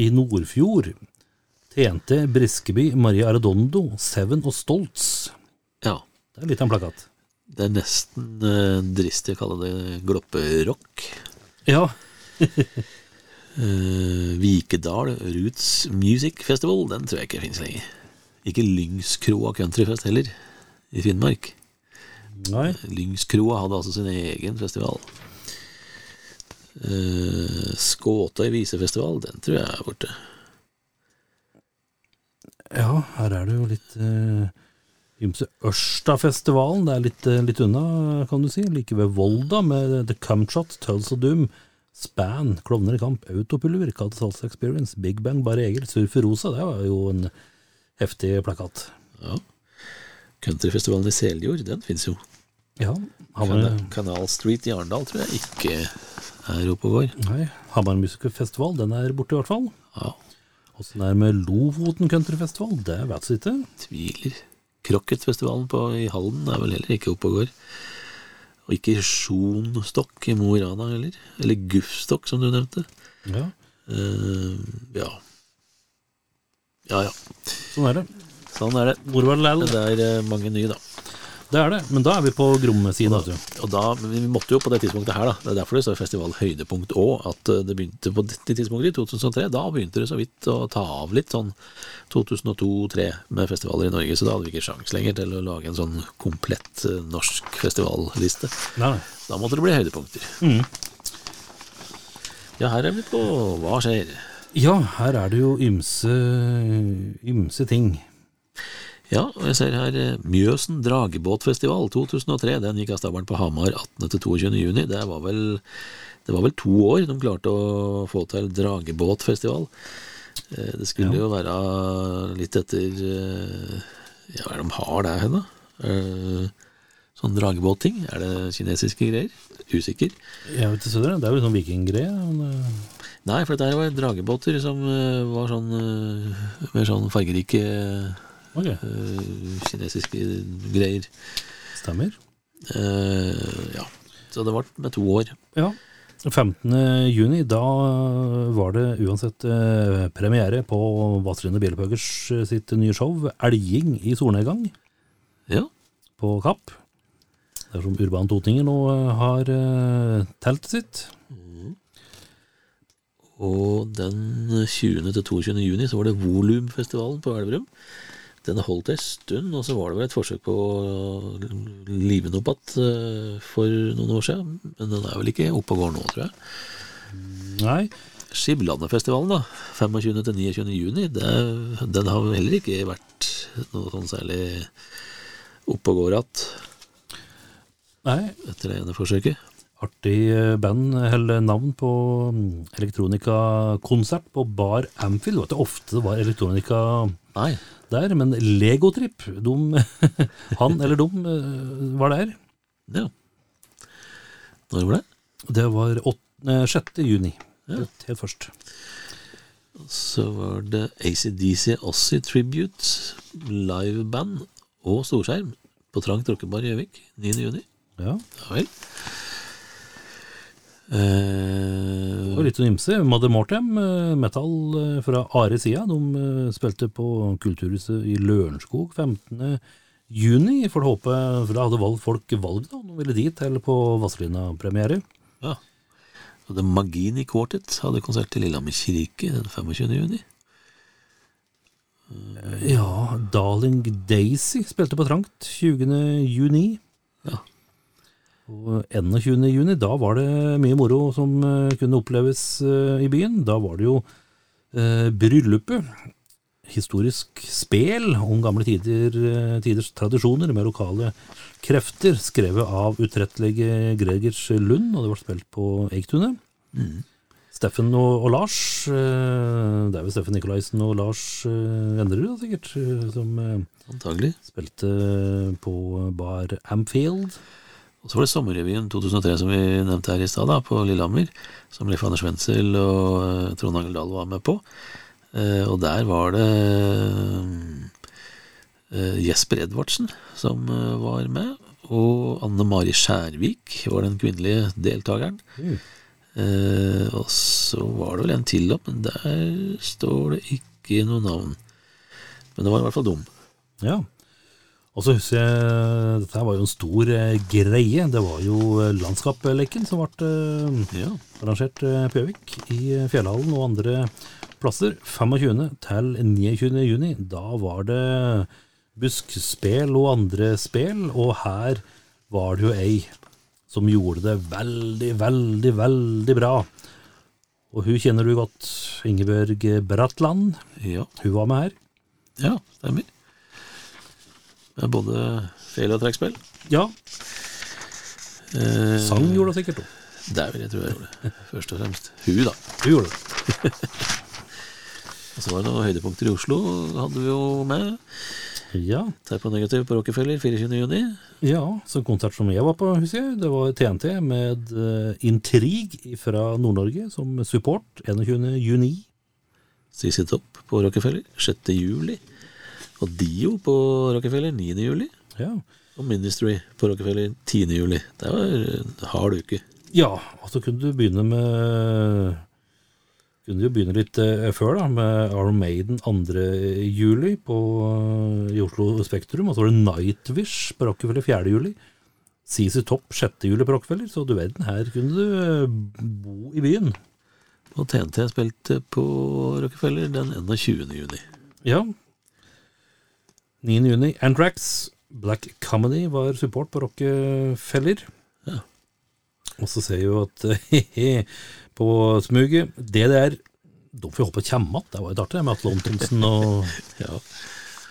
i Nordfjord. TNT, Briskeby, Maria Arredondo, Seven og Stoltz. Ja, Det er litt av en plakat. det er nesten eh, dristig å kalle det glopperock. Ja. (laughs) Eh, Vikedal Roots Music Festival, den tror jeg ikke finnes lenger. Ikke Lyngskroa Countryfest heller, i Finnmark. Nei. Lyngskroa hadde altså sin egen festival. Uh, Skåtøy visefestival, den tror jeg er borte. Ja, her er det jo litt uh, ymse Ørstafestivalen. Det er litt, uh, litt unna, kan du si. Like ved Volda, med The Cumshot, Tulls of Doom, Span, Klovner i kamp, Autopulver, Kalt Salsa Experience, Big Bang, Bare Egil, Surfer Rosa. Det var jo en heftig plakat. Ja. Countryfestivalen i Seljord, den finnes jo. Ja, Hamar, Kanal Street i Arendal tror jeg ikke er oppe og går. nei, Hamar Musikerfestival, den er borte i hvert fall. Ja, Åssen det er med Lofoten Countryfestival, det vet jeg ikke. tviler. Krokketfestivalen i Halden er vel heller ikke oppe og går. Og ikke Sjonstokk i Mo i Rana heller. Eller Guffstokk, som du nevnte. Ja, Uh, ja. Ja ja, sånn er det. sånn er det. Det det er eh, mange nye, da. Det er det, men da er vi på Gromme-siden. vet du. Og da, Vi måtte jo på det tidspunktet her, da. Det er derfor det står festival høydepunkt òg. At eh, det begynte på dette tidspunktet, i 2003. Da begynte det så vidt å ta av litt, sånn 2002-2003 med festivaler i Norge. Så da hadde vi ikke sjans lenger til å lage en sånn komplett eh, norsk festivalliste. Nei. Da måtte det bli høydepunkter. Mm. Ja, her er vi på Hva skjer? Ja, her er det jo ymse, ymse ting. Ja, og jeg ser her eh, Mjøsen dragebåtfestival 2003. Den gikk av stabelen på Hamar 18. til 22. juni. Det var vel det var vel to år de klarte å få til dragebåtfestival. Eh, Det skulle Ja. jo være litt etter eh, Ja, hva er det de har der hen, da? Sånn dragebåtting? Er det kinesiske greier? Usikker. Jeg vet ikke, det er jo sånn vikinggreie. Eh, Nei, for dette var dragebåter som eh, var sånn mer Med sånn fargerike okay. eh, kinesiske greier. stemmer. Uh, ja. Så det ble med to år. Ja. 15. juni, da var det uansett eh, premiere på Vazelina Bjellepøggers eh, sitt nye show, Elging i solnedgang, Ja. på Kapp. Der som Urban Totinger nå eh, har eh, teltet sitt. Og den 20. til 22. juni så var det Volumfestivalen på Elverum. Den holdt ei stund, og så var det vel et forsøk på å live den opp igjen eh, for noen år siden. Men den er vel ikke oppe og går nå, tror jeg. Nei, Skiblandefestivalen, da. 25. til 29. juni. Det, den har heller ikke vært noe sånn særlig oppe og går igjen etter det ene forsøket. Artig eh, band, eller navn på mm, elektronikakonsert på Bar Amfield. Det var ofte det var elektronika Nei. der, men Legotrip, (laughs) han eller de eh, var der. Ja. Når var det? Det var 8, eh, 6. juni, helt, helt først. Så var det ACDC Ossie Tribute, liveband og storskjerm på Trang Tråkkebar i Gjøvik 9. juni. Ja, Ja vel. Det Eh, var litt sånn ymse. Mother Mortem, eh, metal eh, fra Are sida, de eh, spilte på Kulturhuset i Lørenskog 15. juni. Får håpe, for da hadde valg, folk valg da, om de ville dit eller på Vazelina-premiere. ja. Og The Magini Quartet hadde konsert i Lillehammer kirke den 25. juni. Ja, Darling Daisy spilte på Trangt 20. juni. Ja. Og 21. juni, da var det mye moro som eh, kunne oppleves eh, i byen. Da var det jo eh, bryllupet. Historisk spel om gamle tider, eh, tiders tradisjoner med lokale krefter, skrevet av utrettelige Gregers Lund, og det ble spilt på Eiktunet. Steffen og, og Lars, det er vel Steffen Nikolaisen og Lars da, sikkert, som Antagelig. spilte på Bar Amfield. Og så var det Sommerrevyen 2003 som vi nevnte her i stad, på Lillehammer. Som Leif Anders Wenzel og eh, Trond Angel Dahl var med på. Eh, og der var det eh, Jesper Edvardsen som var med. Og Anne Mari Skjærvik var den kvinnelige deltakeren. Eh, og så var det vel en til opp, men der står det ikke noe navn. Men det var i hvert fall dum. Ja. Og så husker jeg, dette her var jo en stor eh, greie. Det var jo eh, landskapsleken som ble eh, Ja. arrangert på Gjøvik, i Fjellhallen og andre plasser. 25. til 29. juni. Da var det buskspel og andre spel, og her var det jo ei som gjorde det veldig, veldig, veldig bra. Og hun kjenner du godt, Ingebjørg Bratland. Ja, Hun var med her. ja stemmer. Både fel og trekkspill. Ja, Eh, sang gjorde hun sikkert òg. Det vil jeg tro jeg gjorde det. Først og fremst. Hun, da. Hun gjorde det. (laughs) Og så var det noen høydepunkter i Oslo, hadde vi jo med. Ja, Terp negativ på Rockefeller 24. juni. ja, så konsert som jeg var på, husker jeg, det var TNT med uh, Intrig fra Nord-Norge som support 21. juni. CC Topp på Rockefeller 6. Og Dio på Rockefeller 9. juli. Ja. Og Ministry på Rockefeller 10. juli. Det var en hard uke. ja, og så kunne du begynne med kunne jo begynne litt eh, før, da, med Iron Maiden 2. juli på, i Oslo Spektrum. Og så var det Nightwish på Rockefeller 4. juli. CC Topp 6. juli på Rockefeller. Så du verden, her kunne du eh, bo i byen. Og TNT spilte på Rockefeller den 21. juni. Ja. 9. juni. Anthrax, Black Comedy var support på Rockefeller. Ja. Og så ser vi jo at (laughs) på smuget DDR De får håpe kommer igjen. Det var jo artig med Atle Antonsen og (laughs) Ja.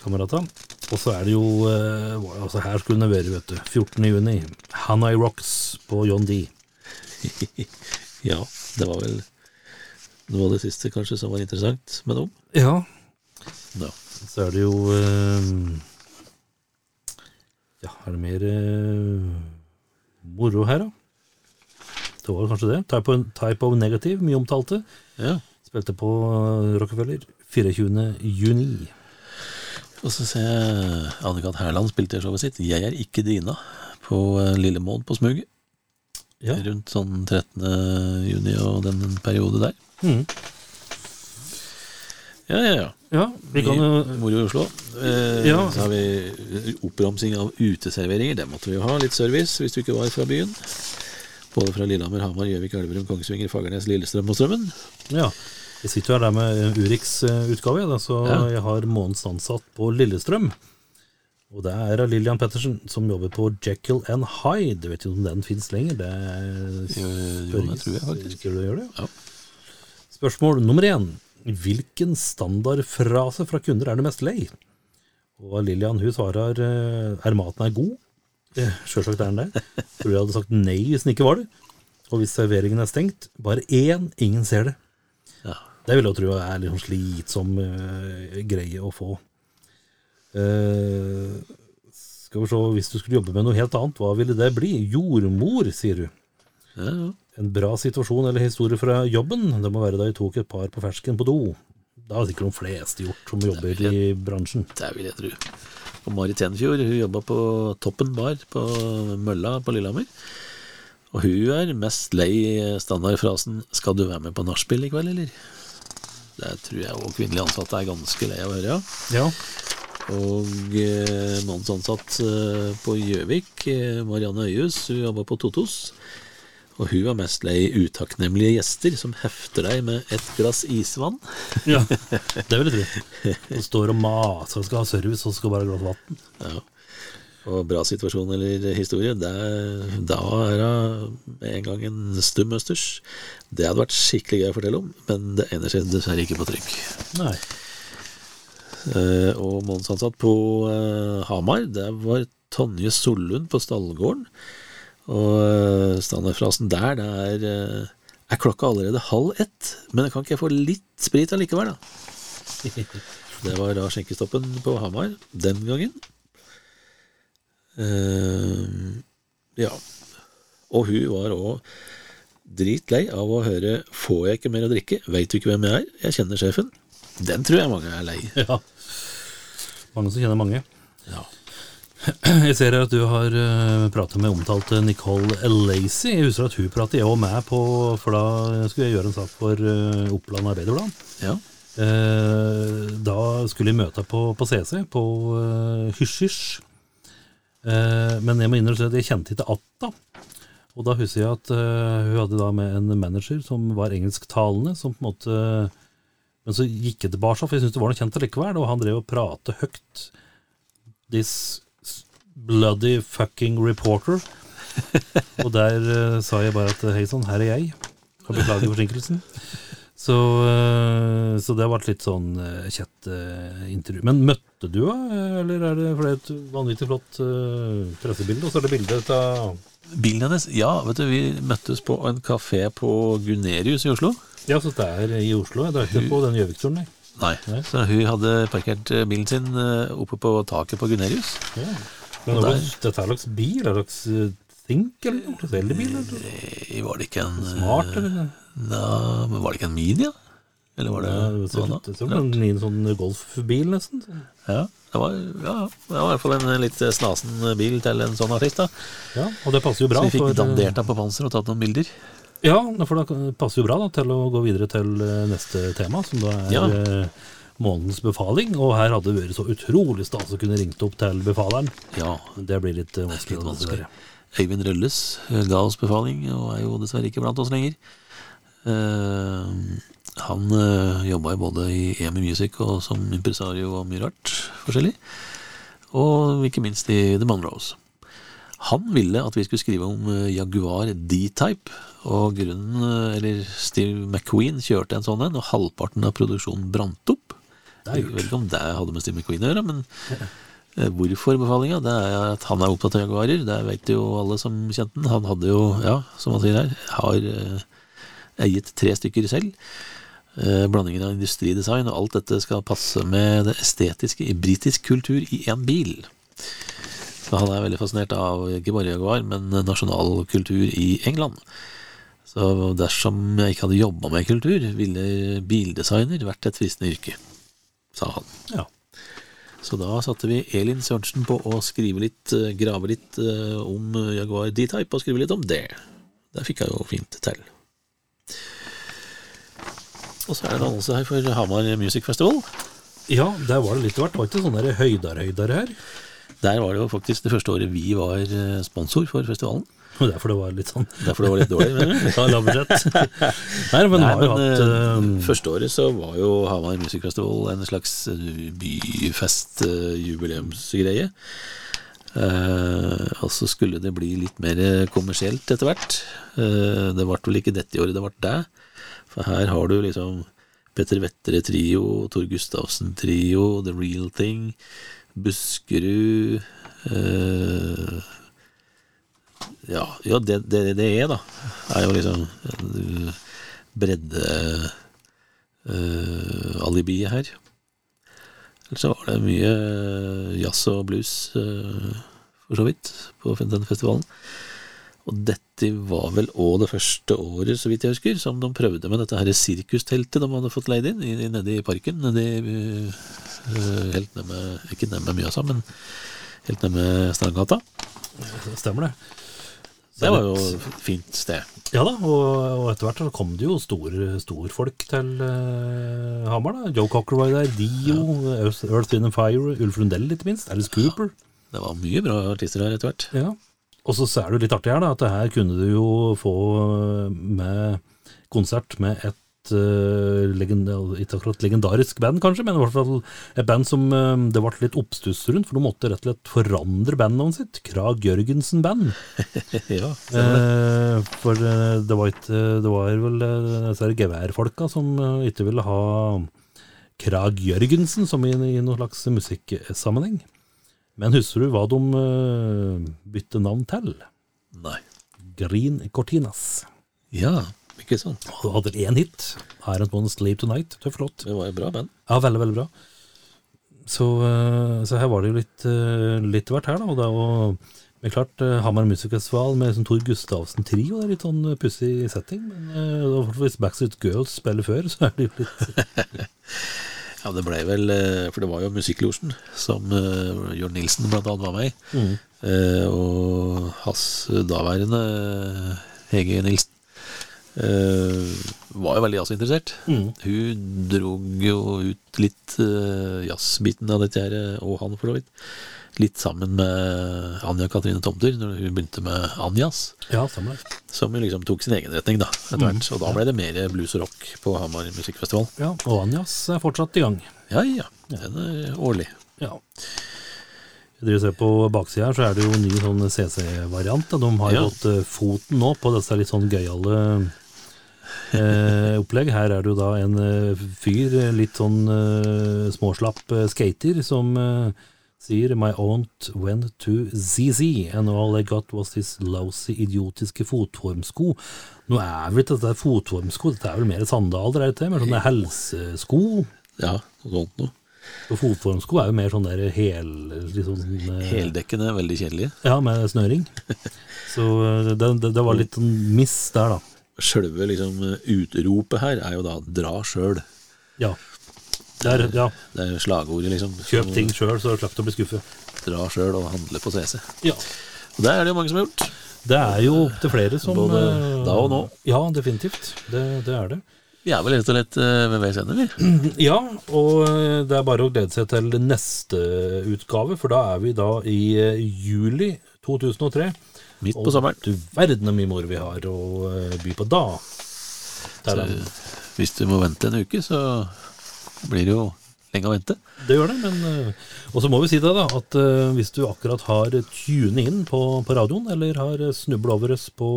kameratene. Og så er det jo eh, altså Her skulle det være, vet du. 14. juni. Hanai Rocks på John D. (laughs) ja, det var vel noe av det siste kanskje som var interessant med dem. Ja, Ja. Så er det jo eh, Ja, er det mer eh, moro her, da? Det var kanskje det. Type of, type of Negative, mye omtalte. ja. Spilte på eh, Rockefeller 24. juni. Og så ser jeg Anne-Kat. Hærland spilte showet sitt 'Jeg er ikke Dina' på Lille Mål på Smuget. Ja. Rundt sånn 13. juni og den periode der. Mm. Ja, ja, ja. Ja, vi kan jo Moro i Oslo. Eh, Ja. Så har vi oppramsing av uteserveringer. Det måtte vi jo ha. Litt service hvis du ikke var fra byen. Både fra Lillehammer, Hamar, Gjøvik, Elverum, Kongsvinger, Fagernes, Lillestrøm og Strømmen. Ja. Jeg sitter jo her der med Urix eh, utgave, så Ja. jeg har månedens ansatt på Lillestrøm. Og det er Lillian Pettersen, som jobber på Jekyll and Hyde. Du vet ikke om den fins lenger. Det er Jo, jo, tror jeg faktisk. Spørsmål nummer én. Hvilken standardfrase fra kunder er du mest lei? Og Lillian hun svarer eh, er maten er god? (laughs) Sjølsagt er den det. Tror jeg hadde sagt nei hvis den ikke var det. Og hvis serveringen er stengt, bare én, ingen ser det. Ja. Det vil jeg tro er litt sånn slitsom uh, greie å få. Uh, skal vi se, Hvis du skulle jobbe med noe helt annet, hva ville det bli? Jordmor, sier du. Ja, ja. En bra situasjon eller historie fra jobben, det må være da jeg tok et par på fersken på do. Det har sikkert de fleste gjort som jobber i bransjen. Det vil jeg tro. Og Marit Tenfjord hun jobba på Toppen bar på Mølla på Lillehammer. Og hun er mest lei standardfrasen 'Skal du være med på nachspiel i kveld, eller?' Det tror jeg òg kvinnelige ansatte er ganske lei av å høre, ja. Ja. Og eh, mannsansatt ansatt eh, på Gjøvik, eh, Marianne Øyhus, hun jobba på Totos. Og hun var mest lei utakknemlige gjester som hefter deg med et glass isvann. (laughs) ja. Det vil jeg tro. Hun står og maser og skal ha service og skal bare ha glass vann. Ja. Og bra situasjon eller historie, det, da er hun med en gang en stum østers. Det hadde vært skikkelig gøy å fortelle om, men det egner seg dessverre ikke på trykk. Nei. Uh, og månedsansatt på uh, Hamar, det var Tonje Sollund på Stallgården. Og eh, standardfrasen der, det er eh, Er klokka allerede halv ett? Men kan ikke jeg få litt sprit allikevel, da? Det var da skjenkestoppen på Hamar den gangen. Uh, ja. Og hun var òg dritlei av å høre 'Får jeg ikke mer å drikke? Veit du ikke hvem jeg er? Jeg kjenner sjefen'. Den tror jeg mange er lei. Ja. Mange som kjenner mange. Ja. (clears throat) Jeg ser at du har uh, pratet med omtalte Nicole Lacey. Jeg husker at hun pratet jeg òg med på, for da skulle jeg gjøre en sak for uh, Oppland Arbeiderblad. ja. Eh, da skulle jeg møte på, på CC, på Hysj-Hysj. Eh, men jeg må innrømme at jeg kjente ikke Atta. Og da husker jeg at eh, hun hadde da med en manager som var engelsktalende, som på en måte Men så gikk jeg tilbake, for jeg syntes det var noe kjent allikevel, og han drev og pratet høyt. This bloody fucking reporter. (laughs) og der uh, sa jeg bare at hei sann, her er jeg. Og beklager forsinkelsen. Så, uh, så det ble litt sånn uh, kjett eh, intervju. Men møtte du henne, eller er det for det er et vanvittig flott eh, pressebilde? Og så er det bilde av Bilen hennes Ja, vet du, vi møttes på en kafé på Gunerius i Oslo. Ja, så det er i Oslo. Jeg drar ikke på den Gjøvik-turen, nei. Nei. Så hun hadde parkert eh, bilen sin eh, oppe på taket på Gunerius. Ja. Men Der. dette er slags bil? Er det slags eh, Think eller noe? Elbil? Eh, Var det ikke en eh, Smart, eller? Ja, men var det ikke en Mini, da? Eller var det Ja, det det som en sånn golfbil, nesten. Ja, det var, ja, det var i hvert fall en eh, litt snasen bil til en sånn artist. da Ja, og det passer jo bra. Så vi fikk for, eh, dandert ham på panser og tatt noen bilder. Ja, for det passer jo bra da, til å gå videre til eh, neste tema, som da er Ja. Månedens befaling. Og her hadde det vært så utrolig stas å kunne ringt opp til befaleren. Ja, Det blir litt eh, vanskelig. litt vanskelig. Øyvind Rølles eh, ga oss befaling, og er jo dessverre ikke blant oss lenger. Eh, han uh, jobba jo både i EMI Music og som impresario og mye rart forskjellig. Og ikke minst i The Monroes. Han ville at vi skulle skrive om Jaguar D-Type, og grunnen Eller Steve McQueen kjørte en sånn en, og halvparten av produksjonen brant opp. Det er vet ikke om det hadde med Steve McQueen å gjøre, men eh, hvorfor befalinga? Det er at han er opptatt av jaguarer. Det vet jo alle som kjente den. Han hadde jo, ja, som han sier her, har eh, eiet tre stykker selv. Eh, blandingen av industridesign og alt dette skal passe med det estetiske i britisk kultur i én bil. Så han er veldig fascinert av ikke bare Jaguar, men nasjonal kultur i England. Så dersom jeg ikke hadde jobba med kultur, ville bildesigner vært et fristende yrke, sa han. Ja. Så da satte vi Elin Sørensen på å skrive litt, eh, grave litt eh, om Jaguar D-Type, og skrive litt om det. Det fikk jeg jo fint til. Og så er det en annonse her for Hamar Music Festival. ja, der var det litt hvert. Det var ikke sånne der høydare-høydare her. Der var det jo faktisk det første året vi var eh, sponsor for festivalen. (laughs) Derfor det var litt sånn Derfor det var litt dårlig. du? (laughs) ja, lavbudsjett. (laughs) Nei, men Nei, men hatt eh, første året så var jo Hamar Music Festival en slags eh, byfest, eh, jubileumsgreie. Uh, og så skulle det bli litt mer kommersielt etter hvert. Uh, det ble vel ikke dette året det ble det. For her har du liksom Petter Vettere Trio, Tor Gustavsen Trio, The Real Thing, Buskerud eh, Ja, ja det, det det er, da, er jo liksom breddealibiet bredde eh, her. Ellers så var det mye eh, jazz og blues, uh, for så vidt, på den festivalen. Og dette var vel òg det første året, så vidt jeg husker, som de prøvde med dette her sirkusteltet de hadde fått leid inn i, nede i parken. Nede i, uh, helt nede med Ikke nede med Mjøsa, men helt nede med Strandgata. Stemmer det. Det var jo et fint sted. Ja da, og, og etter hvert så kom det jo stor, storfolk til uh, Hamar. da. Joe Cocker var der, Dio, Earth, Earth, Wind and Fire, Ulf Lundell ikke minst, Alice Cooper. Det var mye bra artister her etter hvert. Ja. Og så er det jo litt artig her da, at det her kunne du jo få med konsert med et eh, ikke akkurat legendarisk band kanskje, men i hvert fall et band som eh, det ble litt oppstuss rundt, for de måtte rett og slett forandre bandnavnet sitt. Krag Jørgensen Band. (laughs) ja, Eh, for eh, det var ikke Det var vel disse geværfolka som ikke ville ha Krag Jørgensen som i, i noen slags musikksammenheng. Men husker du hva de uh, bytte navn til? Nei. Green Cortinas. Ja, ikke sant. Og hadde én hit. 'Iron One Sleep Tonight. Tøff låt. Det var jo bra band. Ja, veldig, veldig bra. Så, eh, så her var det jo litt, eh, litt hvert her, da. Og det er jo men klart, eh, Hamar Musikkfestival med liksom Tor Gustavsen Trio, det er litt sånn pussig setting. Men fall hvis Backstreet Girls spiller før, så er det jo litt (laughs) Ja, det ble vel For det var jo Musikklosjen som uh, Jørn Nilsen blant annet var med i. Eh, og hans daværende Hege Nilsen var jo veldig jazzinteressert. Hun drog jo ut litt uh, jazzbiten av dette her, eh, og han for så vidt. Litt sammen med Anja Katrine Tomter, når hun begynte med Anjas. Ja. Som jo liksom tok sin egen retning, da. Etter hvert. Og da ble det mer blues og rock på Hamar Musikkfestival. Ja, og Anjas er fortsatt i gang. Ja ja, den er årlig. Ja. Jeg ser på baksida her, så er det jo ny sånn CC-variant. De har Ja. fått eh, foten nå på disse litt sånn gøyale eh, opplegg. Her er det jo da en eh, fyr, eh, litt sånn eh, småslapp eh, skater, som eh, sier My aunt went to ZZ, and all I got was this lousy, idiotiske fotformsko. Nå er vel ikke dette fotformsko, dette er vel mer sandaler, er det ikke? Mer sånne helsesko. Ja, noe sånt noe. Og fotformsko er jo mer sånn der hel... Liksom, eh, Heldekkende, veldig kjedelige. Ja, med snøring. (laughs) Så eh, det, det, det var litt sånn miss der, da. Sjølve liksom utropet her er jo da 'dra sjøl'. Ja. Det er, ja. Det er slagordet, liksom. Kjøp ting sjøl, så slapp du å bli skuffet. Dra sjøl og handle på CC. Ja. Og det er det jo mange som har gjort. Det er jo opptil flere som Både eh, da og nå. Ja, definitivt. Det, det er det. Vi er vel rett og slett eh, ved veis ende, vi. (clears throat) Ja, og eh, det er bare å glede seg til neste utgave, for da er vi da i juli 2003. Midt på sommeren. Du verden så mye moro vi har å eh, by på da. Så, hvis du må vente en uke, så blir det jo lenge å vente. det gjør det, men eh, Og så må vi si det, da, at eh, hvis du akkurat har tunet inn på, på radioen, eller har snubla over oss på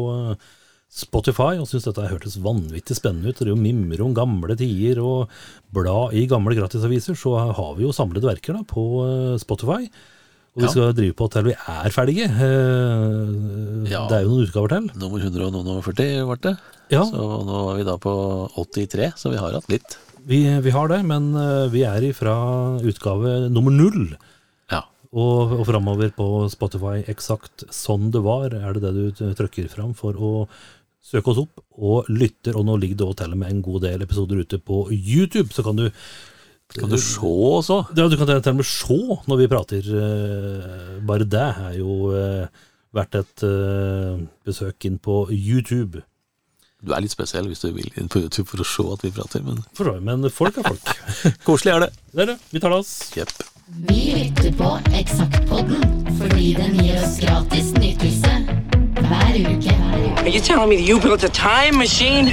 Spotify og syns dette hørtes vanvittig spennende ut, og det er jo mimre om gamle tider og bla i gamle gratisaviser, så har vi jo samlede verker da på Spotify. Og vi Ja. skal drive på til vi er ferdige. Eh, Ja. Det er jo noen utgaver til. Nummer 140 ble det. Ja, Så nå er vi da på 83, så vi har hatt litt. vi, vi har det, men eh, vi er ifra utgave nummer null. Ja. Og, og framover på Spotify eksakt sånn det var, er det det du trykker fram for å søke oss opp og lytter. Og nå ligger det òg til og med en god del episoder ute på YouTube, så kan du Kan du se også? Ja, du kan til og med se når vi prater. eh, Bare det er jo eh, verdt et eh, besøk inn på YouTube. Du er litt spesiell hvis du vil inn på YouTube for å se at vi prater, men For Men folk er folk. (laughs) koselig er det. Det er det. Vi tar det oss. Yep. Vi lytter på Eksaktpodden fordi den gir oss gratis nytelse hver uke. Hver uke. Are you telling me you built a time machine?